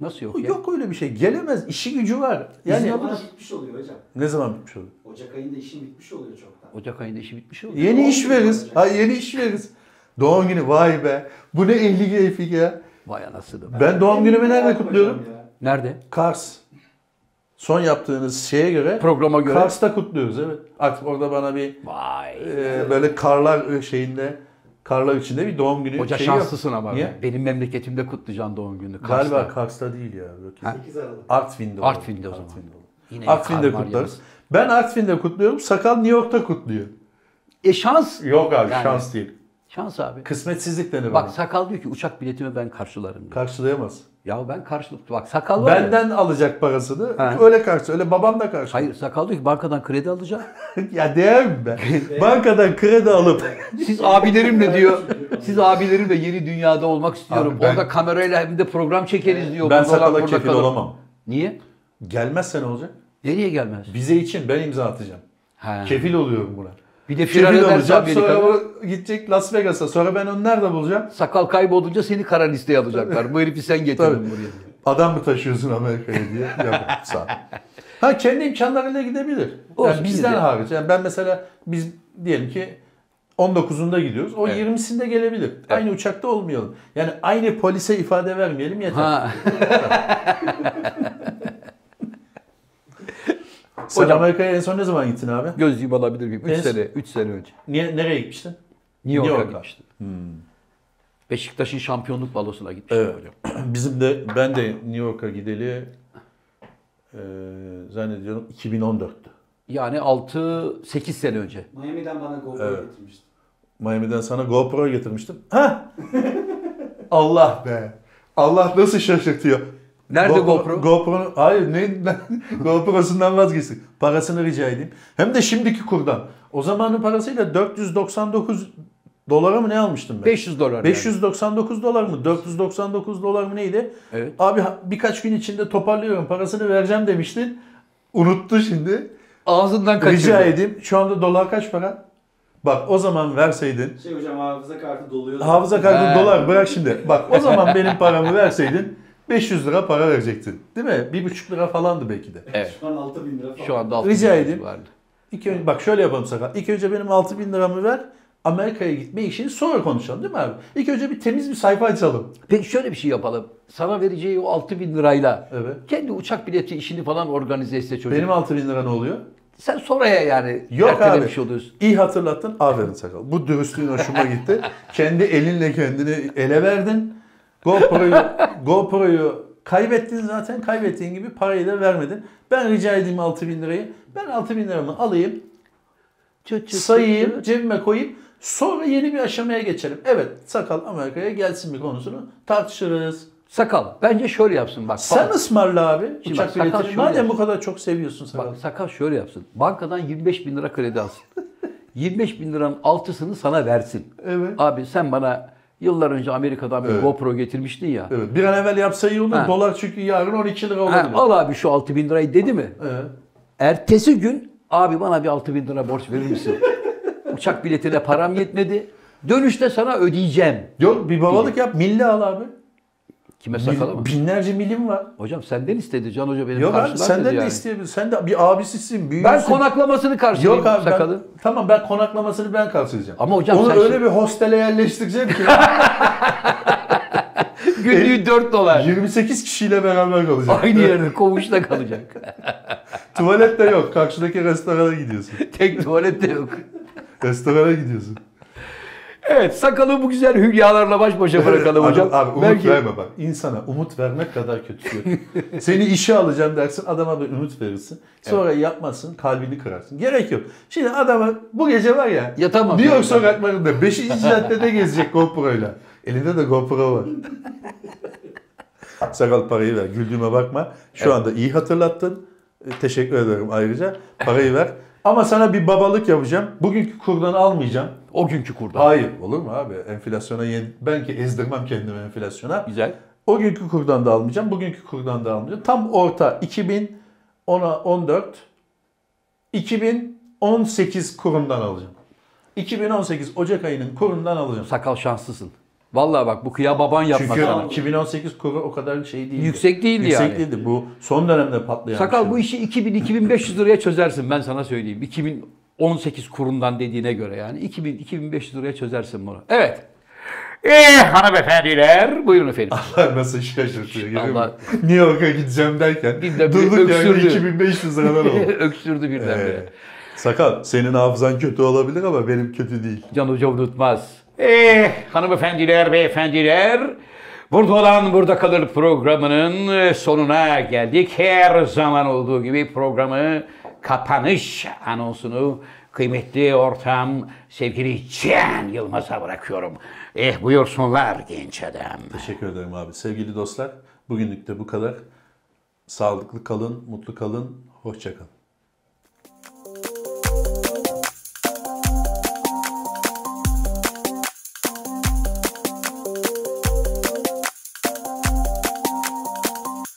Nasıl yok ya? Yok öyle bir şey. Gelemez. İşi gücü var. Yani Yani zaman bitmiş oluyor hocam. ne zaman bitmiş olur? Ocak ayında işin bitmiş oluyor çoktan. Ocak ayında işi bitmiş oldu. Yeni iş veririz. Ha yeni iş veririz. Doğum günü vay be. Bu ne ehli keyfi ya. Vay anasını. be. Ben doğum günümü nerede kutluyorum? ya. Nerede? Kars. Son yaptığınız şeye göre Programa göre. Kars'ta kutluyoruz evet. Artık orada bana bir Vay. e, böyle karlar şeyinde karlar içinde bir doğum günü Hoca şeyi yok. şanslısın ama. Niye? Benim memleketimde kutlayacaksın doğum gününü. Galiba Kars'ta. Kars'ta değil ya. Yok. Ha? 8 Aralık. Artvin'de olur. Artvin'de o zaman. Artvin'de olur. Yine Artvin'de kutlarız. yalnız. Ben Artvin'de kutluyorum. Sakal New York'ta kutluyor. E şans. Yok abi Yani- şans değil. Şans abi. Kısmetsizlik denir Bak bana. sakal diyor ki uçak biletimi ben karşılarım. diyor. Karşılayamaz. Ya ben karşılık bak sakal var ya. Benden alacak parasını. Ha. Öyle karşı. Öyle babam da karşı. Hayır sakal diyor ki bankadan kredi alacağım. ya değer mi be? Bankadan kredi alıp Siz abilerimle diyor. Siz abilerimle yeni dünyada olmak istiyorum. Abi ben- Orada kamerayla hem de program çekeriz diyor. ben sakala kefil olamam. Niye? Gelmezse ne olacak? Nereye gelmez? Vize için ben imza atacağım. Ha. Kefil oluyorum buna. Bir de firar Kefil ederse olacağım sonra o gidecek Las Vegas'a. Sonra ben onu nerede bulacağım? sakal kaybolunca seni kara listeye alacaklar. Bu herifi sen getirdin buraya. Adam mı taşıyorsun Amerika'ya diye. Yok sağ. Ha kendi imkanlarıyla gidebilir. Olsun, yani bizden biz de. hariç. Yani ben mesela biz diyelim ki 19'unda gidiyoruz. O Evet. 20'sinde gelebilir. Aynı uçakta olmayalım. Yani aynı polise ifade vermeyelim yeter. Ha. Sen Hocam- Amerika'ya en son ne zaman gittin abi? Gözlüğümü alabilir miyim? 3 En- sene, 3 sene önce. Niye, nereye gitmiştin? New York'a New York'a. gitmiştim. Beşiktaş'ın şampiyonluk balosuna gitmiştim Evet. hocam. Bizim de ben de New York'a gideli e, zannediyorum 2014'tü. Yani 6-8 sene önce. Miami'den bana GoPro Evet. getirmişti. Miami'den sana GoPro getirmiştim. Ha? Allah be. Allah nasıl şaşırtıyor. Nerede GoPro? GoPro hayır ne ben GoPro'sundan vazgeçtim. Parasını rica edeyim. Hem de şimdiki kurdan. O zamanın parasıyla 499 dolara mı ne almıştım ben? 500 dolar. yani. 599 dolar mı? 499 dolar mı neydi? Evet. Abi birkaç gün içinde toparlıyorum parasını vereceğim demiştin. Unuttu şimdi. Ağzından kaçırdı. Rica edeyim. Şu anda dolar kaç para? Bak o zaman verseydin. Şey hocam hafıza kartı doluyor. Hafıza kartı He. dolar bırak şimdi. Bak o zaman benim paramı verseydin 500 lira para verecektin. Değil mi? 1,5 lira falandı belki de. Evet. Şu an 6000 lira falan. Şu anda 6 Rica edeyim. İlk önce, bak şöyle yapalım sakal. İlk önce benim 6000 liramı ver. Amerika'ya gitme işini sonra konuşalım değil mi abi? İlk önce bir temiz bir sayfa açalım. Peki şöyle bir şey yapalım. Sana vereceği o 6 bin lirayla Evet. kendi uçak bileti işini falan organize etse çocuk. Benim 6000 lira ne oluyor? Sen sonraya yani Yok ertelemiş abi. oluyorsun. İyi hatırlattın. Aferin sakal. Bu dürüstlüğün hoşuma gitti. Kendi elinle kendini ele verdin. GoPro'yu GoPro'yu kaybettin zaten. Kaybettiğin gibi parayı da vermedin. Ben rica edeyim 6000 lirayı. Ben 6000 liramı alayım. Çıt çıt sayayım, çıt cebime koyayım. Sonra yeni bir aşamaya geçelim. Evet sakal Amerika'ya gelsin bir konusunu tartışırız. Sakal bence şöyle yapsın bak. Sen bak, ısmarla abi Şimdi uçak bak, şöyle Madem yapsın. bu kadar çok seviyorsun sakal. bak sakal şöyle yapsın. Bankadan 25 bin lira kredi alsın. 25 bin liranın altısını sana versin. Evet. Abi sen bana yıllar önce Amerika'dan bir Evet. GoPro getirmiştin ya. Evet. Bir an evvel yapsa iyi olur. Ha. Dolar çünkü yarın 12 lira Ha, olabilir. al abi şu 6 bin lirayı dedi mi? Evet. Ertesi gün abi bana bir 6 bin lira borç verir misin? Uçak biletine param yetmedi. Dönüşte sana ödeyeceğim. Yok bir babalık yap. Milli al abi. Kime sakal mı? Bin- binlerce milim var. Hocam senden istedi. Can Hoca benim Yok abi senden de yani. isteyebilirsin. Sen de bir abisisin, büyüğüsün. Ben konaklamasını karşılayayım Yok abi ben, sakalı. tamam ben konaklamasını ben karşılayacağım. Ama hocam Onu sen öyle şimdi- bir hostele yerleştireceğim ki Günlüğü 4 dolar. 28 kişiyle beraber kalacak. Aynı yerde koğuşta kalacak. Tuvalet de yok. Karşıdaki restorana gidiyorsun. Tek tuvalet de yok. Restorana gidiyorsun. Evet sakalı bu güzel hülyalarla baş başa bırakalım hocam. Abi, abi umut Belki verme bak. İnsana umut vermek kadar kötüsü yok. Seni işe alacağım dersin adama bir umut verirsin. Sonra yapmazsın kalbini kırarsın. Gerek yok. Şimdi adama bu gece var ya Yatamaz. New York Yatamaz. sokaklarında 5. caddede gezecek GoPro'yla. Elinde de GoPro var. Sakal parayı ver. Güldüğüme bakma. Şu anda iyi hatırlattın. E, Teşekkür ederim ayrıca. Parayı ver. Ama sana bir babalık yapacağım. Bugünkü kurdan almayacağım. O günkü kurda. Hayır. Olur mu abi? Enflasyona. Ben ki ezdirmem kendimi enflasyona. Güzel. O günkü kurdan da almayacağım. Bugünkü kurdan da almayacağım. Tam orta 2010'a 14 2018 kurundan alacağım. 2018 Ocak ayının kurundan alacağım. Sakal şanslısın. Vallahi bak bu kıya baban yapmaz Çünkü sana. 2018 kuru o kadar şey değildi. Yüksek değildi Yüksek yani. değildi. Bu son dönemde patlayan Sakal şey. bu işi 2000-2500 liraya çözersin ben sana söyleyeyim. 2018 kurundan dediğine göre yani 2000-2500 liraya çözersin bunu. Evet. Ee, hanımefendiler buyurun efendim. Allah nasıl şaşırtıyor. Allah-? New York'a gideceğim derken Bir de bir durduk yani öksürdü. 2500 liradan oldu. Öksürdü birdenbire. Ee, Sakal senin hafızan kötü olabilir ama benim kötü değil. Can Hoca unutmaz. Eh hanımefendiler, beyefendiler. Burada olan burada kalır programının sonuna geldik. Her zaman olduğu gibi programı kapanış anonsunu kıymetli ortam sevgili Can Yılmaz'a bırakıyorum. Eh buyursunlar genç adam. Teşekkür ederim abi. Sevgili dostlar bugünlük de bu kadar. Sağlıklı kalın, mutlu kalın, hoşça kalın.